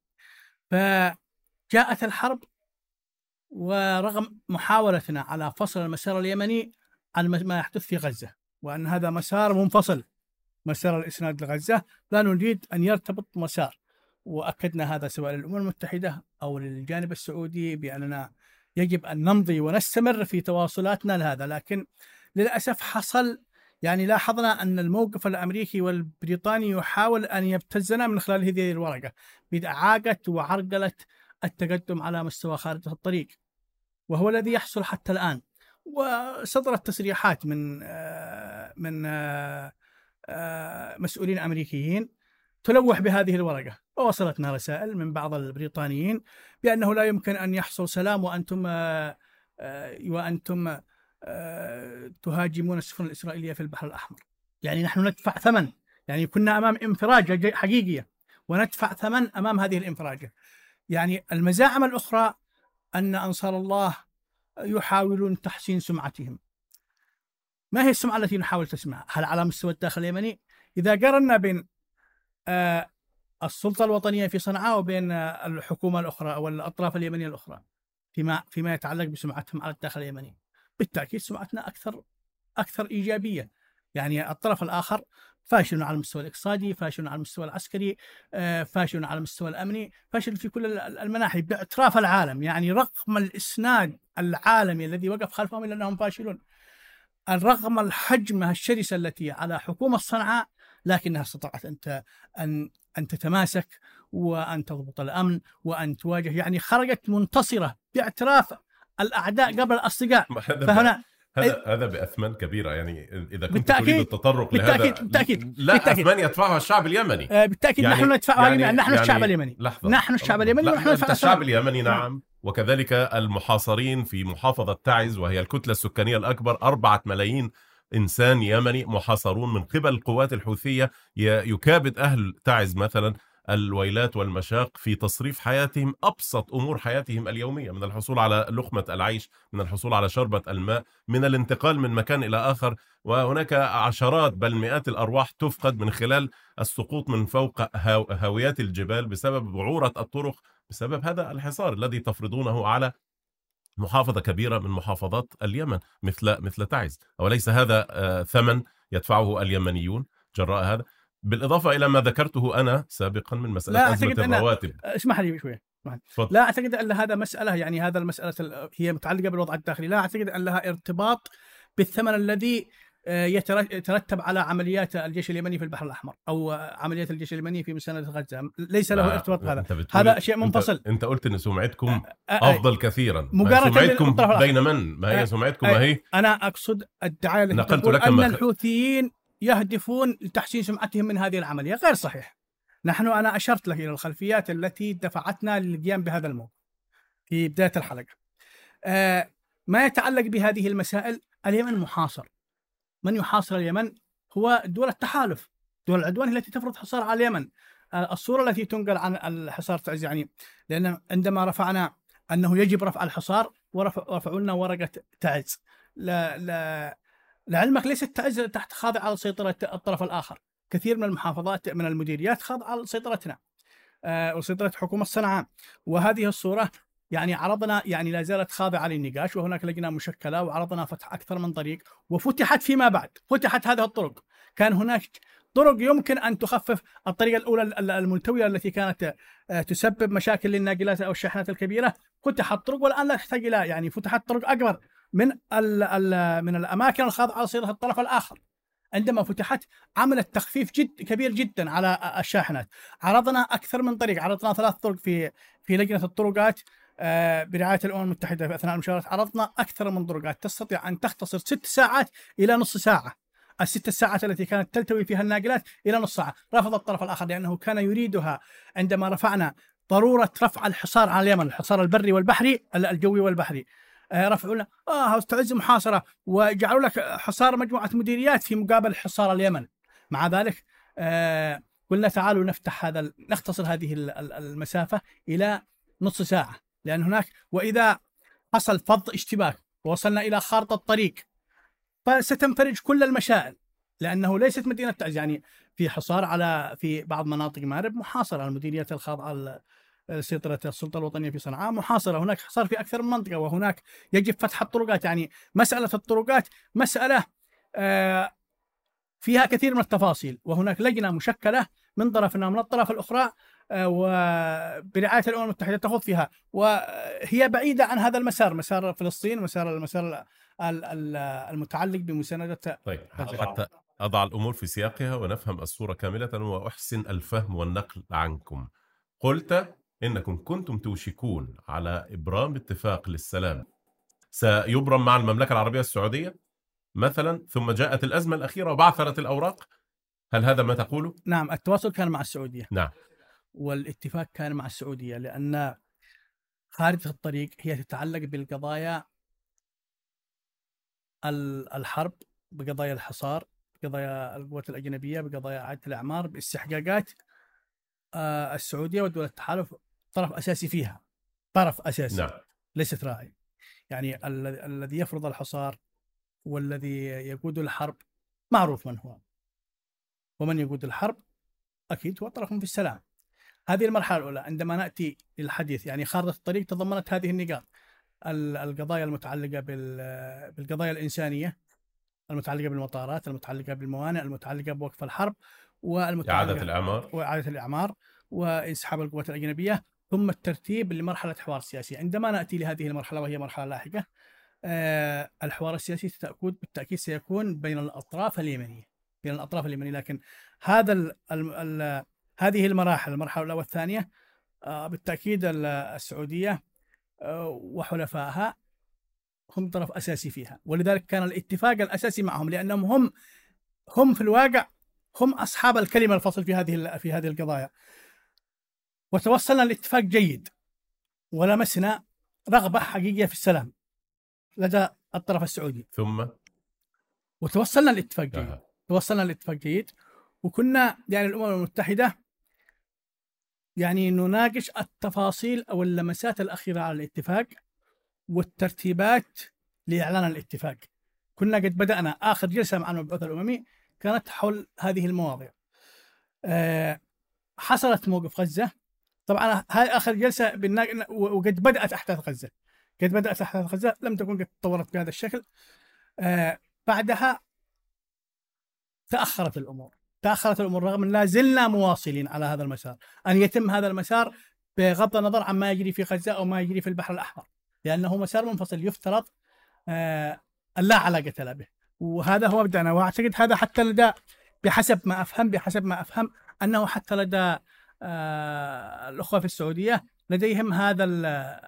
فجاءت الحرب ورغم محاولتنا على فصل المسار اليمني عن ما يحدث في غزة وأن هذا مسار منفصل مسار الإسناد لغزة لا نريد أن يرتبط مسار. وأكدنا هذا سواء للأمم المتحدة أو للجانب السعودي بأننا يجب أن نمضي ونستمر في تواصلاتنا لهذا لكن للأسف حصل يعني لاحظنا أن الموقف الأمريكي والبريطاني يحاول أن يبتزنا من خلال هذه الورقة بإعاقة وعرقلة التقدم على مستوى خارطة الطريق وهو الذي يحصل حتى الآن. وصدرت تصريحات من آه، من آه، آه، مسؤولين أمريكيين تلوح بهذه الورقة. ووصلتنا رسائل من بعض البريطانيين بأنه لا يمكن أن يحصل سلام وأنتم وأنتم آه، تهاجمون السفن الإسرائيلية في البحر الأحمر. يعني نحن ندفع ثمن. يعني كنا أمام انفراجة حقيقية. وندفع ثمن أمام هذه الانفراجة. يعني المزاعم الأخرى أن أنصار الله يحاولون تحسين سمعتهم. ما هي السمعة التي نحاول تسمعها؟ هل على مستوى الداخل اليمني؟ إذا قارنا بين آه، السلطة الوطنية في صنعاء وبين الحكومة الأخرى أو الأطراف اليمنية الأخرى فيما فيما يتعلق بسمعتهم على الداخل اليمني بالتأكيد سمعتنا أكثر أكثر إيجابية يعني الطرف الآخر فاشل على المستوى الاقتصادي، فاشل على المستوى العسكري، آه، فاشل على المستوى الأمني، فاشل في كل المناحي باعتراف العالم، يعني رغم الإسناد العالمي الذي وقف خلفهم إلا أنهم فاشلون. رغم الحجم الشرسة التي على حكومة صنعاء لكنها استطاعت ان أن أن تتماسك وأن تضبط الأمن وأن تواجه يعني خرجت منتصرة باعتراف الأعداء قبل الاصدقاء فهنا هذا هذا باثمان كبيره يعني إذا كنت بالتأكيد تريد التطرق بالتأكيد لهذا بالتأكيد لا بالتأكيد. اثمان يدفعها الشعب اليمني. آه بالتأكيد يعني نحن ندفعها يعني نحن يعني الشعب اليمني. لحظة. نحن الشعب اليمني ونحن ندفع الشعب اليمني نعم, نعم. وكذلك المحاصرين في محافظة تعز وهي الكتلة السكانية الأكبر أربعة ملايين إنسان يمني محاصرون من قبل القوات الحوثية يكابد أهل تعز مثلا الويلات والمشاق في تصريف حياتهم أبسط أمور حياتهم اليومية من الحصول على لقمة العيش من الحصول على شربة الماء من الانتقال من مكان إلى آخر. وهناك عشرات بل مئات الأرواح تفقد من خلال السقوط من فوق هاويات الجبال بسبب بعورة الطرق بسبب هذا الحصار الذي تفرضونه على محافظة كبيرة من محافظات اليمن مثل مثل تعز. أوليس هذا آه، ثمن يدفعه اليمنيون؟ جراء هذا. بالإضافة إلى ما ذكرته أنا سابقا من مسألة لا أزمة الرواتب. اسمح لي شوية لا أعتقد أن هذا مسألة يعني هذا المسألة هي متعلقة بالوضع الداخلي. لا أعتقد أن لها ارتباط بالثمن الذي يترتب على عمليات الجيش اليمني في البحر الأحمر أو عمليات الجيش اليمني في مساندة غزة. ليس له ارتباط بهذا. هذا شيء منفصل. أنت, انت قلت إن سمعتكم آه، آه، أفضل كثيرا. مقارنه سمعتكم بين من؟ ما هي سمعتكم؟ ما هي؟ أنا أقصد الدعاية التي نقلت لك أن الحوثيين يهدفون لتحسين سمعتهم من هذه العملية. غير صحيح. نحن أنا أشرت لك إلى الخلفيات التي دفعتنا للقيام بهذا الموقف في بداية الحلقة. آه ما يتعلق بهذه المسائل اليمن محاصر. من يحاصر اليمن هو دول التحالف دول العدوان التي تفرض حصار على اليمن. آه الصورة التي تنقل عن الحصار تعز يعني لأن عندما رفعنا أنه يجب رفع الحصار ورفعوا لنا ورقة تعز. لا لا لعلمك ليست تعز تحت خاضعة على سيطرة الطرف الآخر. كثير من المحافظات من المديريات خاضعة على سيطرتنا آه وسيطرة حكومة صنعاء وهذه الصورة يعني عرضنا يعني لا زالت خاضعة للنقاش وهناك لجنة مشكلة وعرضنا فتح أكثر من طريق وفتحت فيما بعد فتحت هذه الطرق. كان هناك طرق يمكن أن تخفف الطريقة الأولى الملتوية التي كانت آه، تسبب مشاكل للناقلات أو الشاحنات الكبيرة. فتحت طرق والآن لا تحتاج إلى يعني فتحت طرق أكبر من ال ال من الأماكن الخاضعة لصيغة الطرف الآخر. عندما فتحت عملت تخفيف جد كبير جدا على الشاحنات. عرضنا أكثر من طريق عرضنا ثلاث طرق في في لجنة الطرقات. آه، برعاية الأمم المتحدة في أثناء المشاورات عرضنا أكثر من طرقات تستطيع أن تختصر ست ساعات إلى نصف ساعة. الست ساعات التي كانت تلتوي فيها الناقلات إلى نص ساعة، رفض الطرف الآخر لأنه كان يريدها عندما رفعنا ضرورة رفع الحصار على اليمن، الحصار البري والبحري الجوي والبحري. آه، رفعوا لنا آه تعز محاصرة وجعلوا لك حصار مجموعة مديريات في مقابل حصار اليمن. مع ذلك آه قلنا تعالوا نفتح هذا نختصر هذه المسافة إلى نص ساعة لأن هناك وإذا حصل فض اشتباك ووصلنا إلى خارطة الطريق فستنفرج كل المشائل لأنه ليست مدينة تعز. يعني في حصار على في بعض مناطق مارب محاصرة المديريات الخاضعة سيطرة السلطة الوطنية في صنعاء محاصرة. هناك حصار في أكثر من منطقة وهناك يجب فتح الطرقات. يعني مسألة الطرقات مسألة آه فيها كثير من التفاصيل وهناك لجنة مشكلة من طرفنا ومن الطرف الأخرى آه، وبرعاية الأمم المتحدة تخوض فيها. وهي بعيدة عن هذا المسار مسار فلسطين مسار المسار المتعلق بمساندة طيب حتى أضع الأمور في سياقها ونفهم الصورة كاملة وأحسن الفهم والنقل عنكم. قلت إنكم كنتم توشكون على إبرام اتفاق للسلام. سيبرم مع المملكة العربية السعودية مثلا ثم جاءت الأزمة الأخيرة وبعثرت الأوراق. هل هذا ما تقوله؟ نعم التواصل كان مع السعودية. نعم. والاتفاق كان مع السعودية لأن خارطة الطريق هي تتعلق بالقضايا الحرب بقضايا الحصار بقضايا القوات الأجنبية بقضايا إعادة الأعمار باستحقاقات آه، السعودية ودول التحالف طرف أساسي فيها طرف أساسي نعم. ليست راعي. يعني الذي يفرض الحصار والذي يقود الحرب معروف من هو. ومن يقود الحرب أكيد هو طرف في السلام. هذه المرحلة الأولى عندما نأتي للحديث يعني خارطة الطريق تضمنت هذه النقاط. القضايا المتعلقة بالقضايا الإنسانية المتعلقة بالمطارات المتعلقة بالموانئ المتعلقة بوقف الحرب والمتعلقة إعادة الأعمار. وإعادة الأعمار وإنسحاب القوات الأجنبية ثم الترتيب لمرحلة حوار سياسي. عندما نأتي لهذه المرحلة وهي مرحلة لاحقة آه الحوار السياسي بالتأكيد سيكون بين الأطراف اليمنية بين الأطراف اليمنية. لكن هذا ال ال ال هذه المراحل المرحلة الأولى والثانية آه بالتأكيد السعودية آه وحلفائها هم طرف أساسي فيها. ولذلك كان الاتفاق الأساسي معهم لأنهم هم هم في الواقع هم أصحاب الكلمة الفصل في هذه في هذه القضايا. وتوصلنا لاتفاق جيد ولمسنا رغبة حقيقية في السلام لدى الطرف السعودي. ثم؟ وتوصلنا لاتفاق جيد. آه. توصلنا لاتفاق جيد وكنا يعني الأمم المتحدة يعني نناقش التفاصيل أو اللمسات الأخيرة على الاتفاق والترتيبات لإعلان الاتفاق. كنا قد بدأنا آخر جلسة مع المبعوث الأممي كانت حول هذه المواضيع. أه حصلت موقف غزة. طبعا هذه آخر جلسة وقد بدأت أحداث غزة. قد بدأت أحداث غزة. لم تكن قد تطورت بهذا الشكل. أه بعدها تأخرت الأمور. تاخرت الأمور رغم أن لا زلنا مواصلين على هذا المسار. أن يتم هذا المسار بغض النظر عن ما يجري في غزة أو ما يجري في البحر الأحمر. لأنه مسار منفصل يفترض آه لا علاقة له به. وهذا هو مبدأنا وأعتقد هذا حتى لدى بحسب ما أفهم بحسب ما أفهم أنه حتى لدى آه الأخوة في السعودية لديهم هذا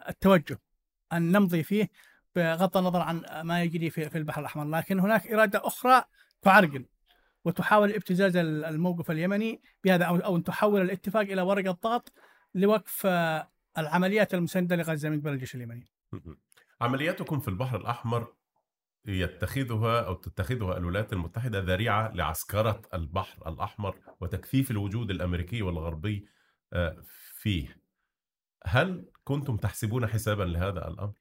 التوجه أن نمضي فيه بغض النظر عن ما يجري في البحر الأحمر. لكن هناك إرادة أخرى تعرقل. وتحاول ابتزاز الموقف اليمني بهذا أو أن تحول الاتفاق إلى ورقه ضغط لوقف آه، العمليات المسانده لغزة من قبل الجيش اليمني. عملياتكم في البحر الأحمر يتخذها أو تتخذها الولايات المتحدة ذريعة لعسكرة البحر الأحمر وتكثيف الوجود الأمريكي والغربي آه، فيه. هل كنتم تحسبون حسابا لهذا الأمر؟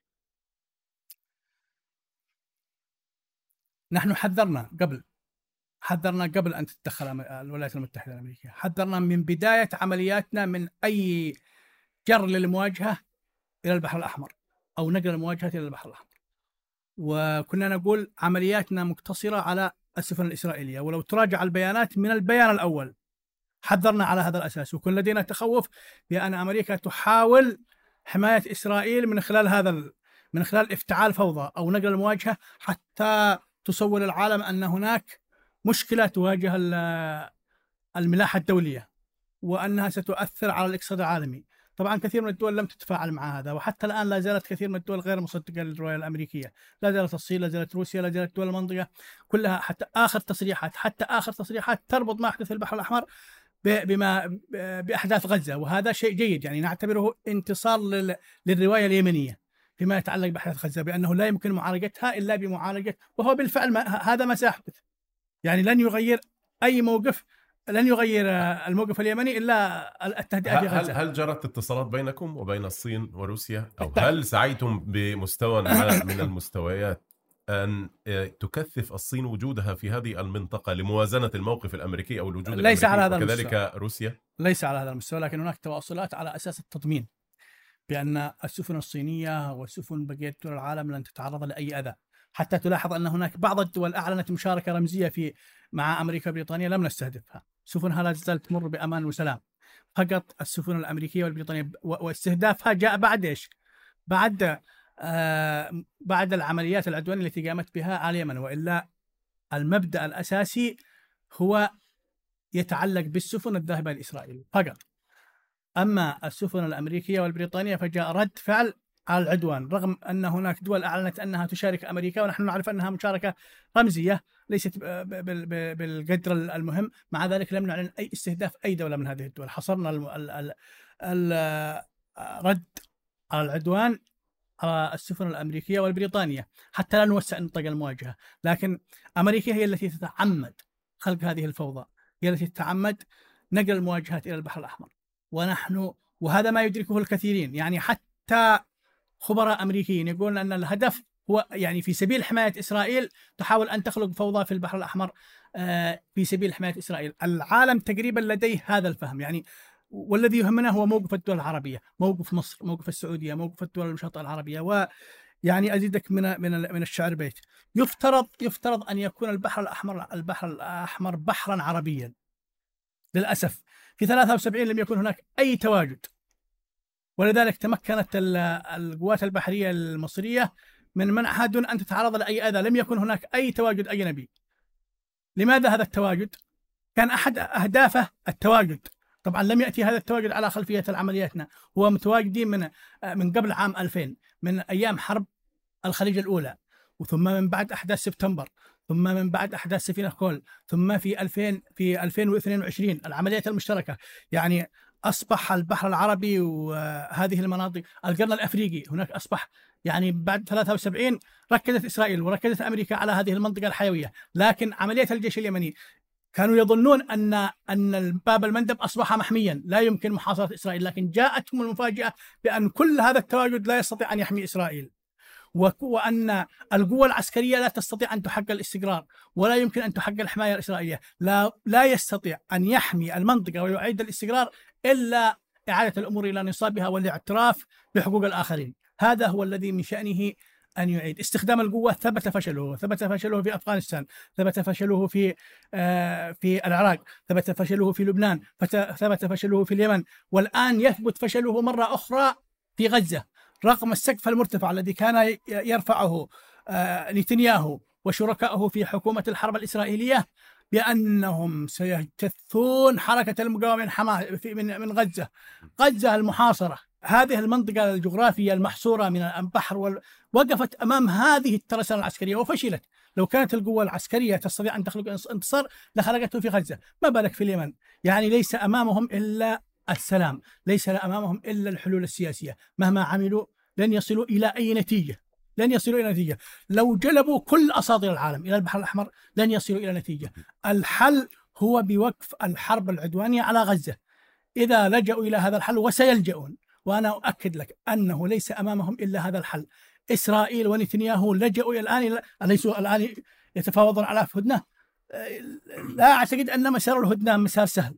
نحن حذرنا قبل حذرنا قبل أن تتدخل الولايات المتحدة الأمريكية، حذرنا من بداية عملياتنا من أي جر للمواجهة إلى البحر الأحمر أو نقل المواجهه إلى البحر الأحمر. وكنا نقول عملياتنا مقتصرة على السفن الإسرائيلية، ولو تراجع البيانات من البيان الأول حذرنا على هذا الأساس، وكان لدينا تخوف بأن أمريكا تحاول حماية إسرائيل من خلال هذا من خلال افتعال فوضى أو نقل المواجهة حتى تصور العالم أن هناك مشكلة تواجه الملاحة الدولية وأنها ستؤثر على الاقتصاد العالمي. طبعا كثير من الدول لم تتفاعل مع هذا وحتى الآن لا زالت كثير من الدول غير مصدقة للروايه الأمريكية، لا زالت الصين، لا زالت روسيا، لا زالت دول المنطقة كلها حتى آخر تصريحات حتى آخر تصريحات تربط ما يحدث في البحر الأحمر بما بأحداث غزة. وهذا شيء جيد يعني نعتبره انتصار للرواية اليمنية فيما يتعلق بأحداث غزة بأنه لا يمكن معالجتها إلا بمعالجة وهو بالفعل ما هذا ما سيحدث. يعني لن يغير أي موقف لن يغير الموقف اليمني إلا التهدئه في غزة. هل, هل جرت اتصالات بينكم وبين الصين وروسيا؟ أو هل سعيتم بمستوى من المستويات أن تكثف الصين وجودها في هذه المنطقة لموازنة الموقف الأمريكي أو الوجود ليس على هذا المستوى. روسيا؟ ليس على هذا المستوى لكن هناك تواصلات على أساس التضمين بأن السفن الصينية وسفن بقية دول العالم لن تتعرض لأي أذى. حتى تلاحظ أن هناك بعض الدول أعلنت مشاركة رمزية في مع أمريكا وبريطانيا لم نستهدفها. سفنها لا تزال تمر بأمان وسلام. فقط السفن الأمريكية والبريطانية واستهدافها جاء بعد إيش؟ بعد آه بعد العمليات العدوانية التي قامت بها على اليمن وإلا المبدأ الأساسي هو يتعلق بالسفن الذاهبة لإسرائيل. فقط. أما السفن الأمريكية والبريطانية فجاء رد فعل على العدوان رغم أن هناك دول أعلنت أنها تشارك أمريكا ونحن نعرف أنها مشاركة رمزية ليست بالقدر المهم. مع ذلك لم نعلن أي استهداف أي دولة من هذه الدول. حصرنا الرد على العدوان على السفن الأمريكية والبريطانية حتى لا نوسع نطاق المواجهة. لكن أمريكا هي التي تتعمد خلق هذه الفوضى. هي التي تتعمد نقل المواجهات إلى البحر الأحمر. ونحن وهذا ما يدركه الكثيرين. يعني حتى خبراء أمريكيين. يقولون أن الهدف هو يعني في سبيل حماية إسرائيل تحاول أن تخلق فوضى في البحر الأحمر آه، في سبيل حماية إسرائيل، العالم تقريبا لديه هذا الفهم. يعني والذي يهمنا هو موقف الدول العربية، موقف مصر، موقف السعودية، موقف الدول المشاطئه العربية. و يعني أزيدك من من من الشعر بيت. يفترض يفترض أن يكون البحر الأحمر البحر الأحمر بحرا عربيا. للأسف. في 73 لم يكن هناك أي تواجد. ولذلك تمكنت القوات البحرية المصرية من منعها دون أن تتعرض لأي أذى، لم يكن هناك أي تواجد أجنبي. لماذا هذا التواجد؟ كان أحد اهدافه التواجد. طبعا لم يأتي هذا التواجد على خلفية عملياتنا، هو متواجدين من من قبل عام 2000 من أيام حرب الخليج الأولى وثم من بعد أحداث سبتمبر ثم من بعد أحداث سفينة كول ثم في 2000 في 2022 العمليات المشتركة يعني أصبح البحر العربي وهذه المناطق القرن الأفريقي هناك أصبح يعني بعد 73 ركزت إسرائيل وركزت أمريكا على هذه المنطقة الحيوية، لكن عملية الجيش اليمني كانوا يظنون أن أن باب المندب أصبح محميا لا يمكن محاصرة إسرائيل، لكن جاءتهم المفاجأة بأن كل هذا التواجد لا يستطيع أن يحمي إسرائيل. وأن القوة العسكرية لا تستطيع أن تحقق الاستقرار ولا يمكن أن تحقق الحماية الإسرائيلية، لا لا يستطيع أن يحمي المنطقة ويعيد الاستقرار إلا إعادة الأمور إلى نصابها والاعتراف بحقوق الآخرين، هذا هو الذي من شأنه أن يعيد استخدام القوة ثبت فشله ثبت فشله في أفغانستان ثبت فشله في آه في العراق ثبت فشله في لبنان ثبت فشله في اليمن والآن يثبت فشله مرة أخرى في غزة رغم السقف المرتفع الذي كان يرفعه آه نتنياهو وشركائه في حكومة الحرب الإسرائيلية بأنهم سيجثون حركة المقاومة من حماس من من غزة. غزة المحاصرة. هذه المنطقة الجغرافية المحصورة من البحر وقفت أمام هذه الترسانة العسكرية وفشلت. لو كانت القوة العسكرية تستطيع أن تخلق انتصار لخلقته في غزة. ما بالك في اليمن؟ يعني ليس أمامهم إلا السلام ليس أمامهم إلا الحلول السياسية. مهما عملوا لن يصلوا إلى أي نتيجة. لن يصلوا إلى نتيجة. لو جلبوا كل أساطير العالم إلى البحر الأحمر لن يصلوا إلى نتيجة. الحل هو بوقف الحرب العدوانية على غزة. إذا لجأوا إلى هذا الحل وسيلجؤون. وأنا أؤكد لك أنه ليس أمامهم إلا هذا الحل. إسرائيل ونتنياهو لجأوا إلى الآن أليسوا الآن يتفاوضون على هدنة؟ لا أعتقد أن مسار الهدنة مسار سهل.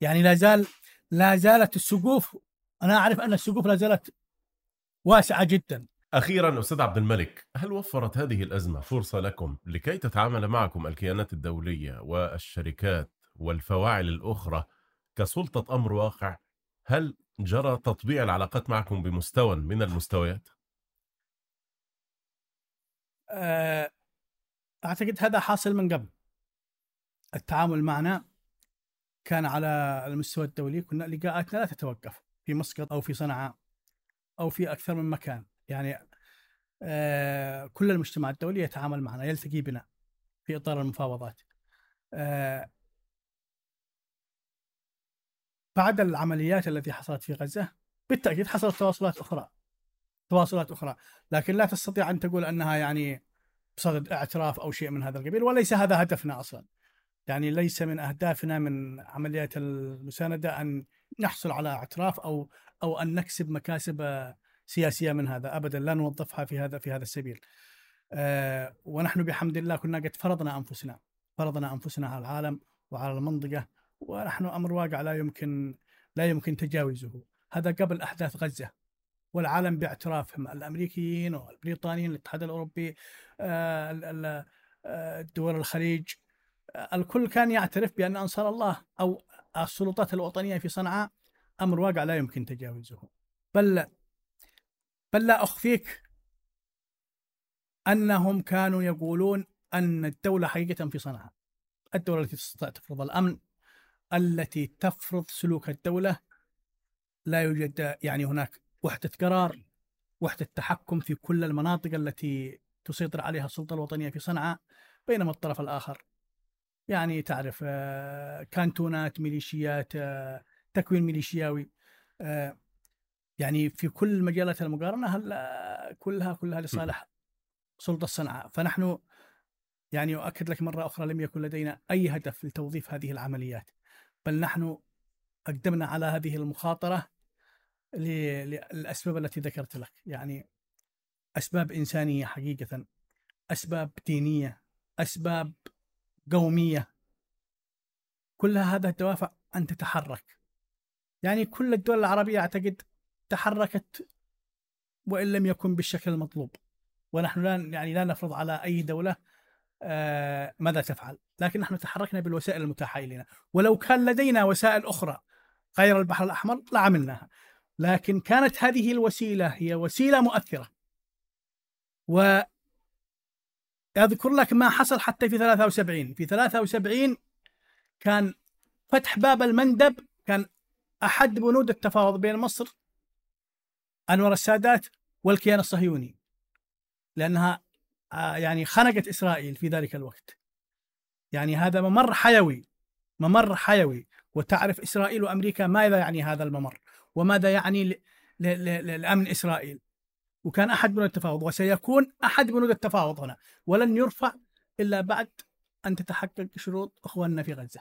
يعني لا زال لا زالت السقوف أنا أعرف أن السقوف لا زالت واسعة جدا. أخيرا أستاذ عبد الملك هل وفرت هذه الأزمة فرصة لكم لكي تتعامل معكم الكيانات الدولية والشركات والفواعل الأخرى كسلطة أمر واقع؟ هل جرى تطبيع العلاقات معكم بمستوى من المستويات؟ أعتقد هذا حاصل من قبل. التعامل معنا كان على المستوى الدولي كنا لقاءاتنا لا تتوقف في مسقط أو في صنعاء أو في أكثر من مكان. يعني آه، كل المجتمع الدولي يتعامل معنا يلتقي بنا في إطار المفاوضات. آه، بعد العمليات التي حصلت في غزة بالتأكيد حصلت تواصلات أخرى تواصلات أخرى. لكن لا تستطيع أن تقول أنها يعني بصدد اعتراف أو شيء من هذا القبيل وليس هذا هدفنا أصلا. يعني ليس من أهدافنا من عمليات المساندة أن نحصل على اعتراف أو أو أن نكسب مكاسب سياسية من هذا ابدا لا نوظفها في هذا في هذا السبيل. أه ونحن بحمد الله كنا قد فرضنا أنفسنا فرضنا أنفسنا على العالم وعلى المنطقة ونحن أمر واقع لا يمكن لا يمكن تجاوزه. هذا قبل أحداث غزة والعالم باعترافهم الأمريكيين والبريطانيين الاتحاد الأوروبي آه، آه، دول الخليج. الكل كان يعترف بأن أنصار الله أو السلطات الوطنية في صنعاء أمر واقع لا يمكن تجاوزه. بل بل لا أخفيك. أنهم كانوا يقولون أن الدولة حقيقة في صنعاء. الدولة التي تستطيع تفرض الأمن التي تفرض سلوك الدولة لا يوجد يعني هناك وحدة قرار وحدة تحكم في كل المناطق التي تسيطر عليها السلطة الوطنية في صنعاء بينما الطرف الآخر. يعني تعرف آه، كانتونات ميليشيات آه، تكوين ميليشياوي آه، يعني في كل مجالات المقارنة هلا كلها كلها لصالح سلطة صنعاء فنحن يعني أؤكد لك مرة أخرى لم يكن لدينا أي هدف لتوظيف هذه العمليات بل نحن أقدمنا على هذه المخاطرة للأسباب التي ذكرت لك. يعني أسباب إنسانية حقيقة أسباب دينية أسباب قومية. كلها هذا الدوافع أن تتحرك. يعني كل الدول العربية أعتقد تحركت وإن لم يكن بالشكل المطلوب. ونحن لا يعني لا نفرض على أي دولة آه، ماذا تفعل. لكن نحن تحركنا بالوسائل المتاحة إلينا. ولو كان لدينا وسائل أخرى غير البحر الأحمر لعملناها لكن كانت هذه الوسيلة هي وسيلة مؤثرة. و أذكر لك ما حصل حتى في 73 في 73 كان فتح باب المندب كان أحد بنود التفاوض بين مصر انور السادات والكيان الصهيوني لأنها آه، يعني خنقت إسرائيل في ذلك الوقت. يعني هذا ممر حيوي ممر حيوي. وتعرف إسرائيل وأمريكا ماذا يعني هذا الممر؟ وماذا يعني لأمن إسرائيل؟ وكان أحد بنود التفاوض وسيكون أحد بنود التفاوض هنا. ولن يرفع إلا بعد أن تتحقق شروط إخواننا في غزة.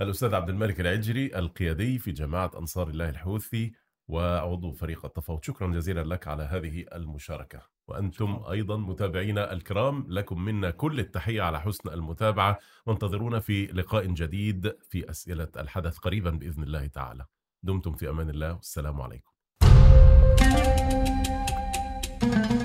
الأستاذ عبد الملك العجري القيادي في جماعة أنصار الله الحوثي وعضو فريق التفاوض. شكرا جزيلا لك على هذه المشاركة. وأنتم شكرا. أيضا متابعينا الكرام لكم منا كل التحية على حسن المتابعة. وانتظرونا في لقاء جديد في أسئلة الحدث قريبا بإذن الله تعالى. دمتم في أمان الله. والسلام عليكم. thank you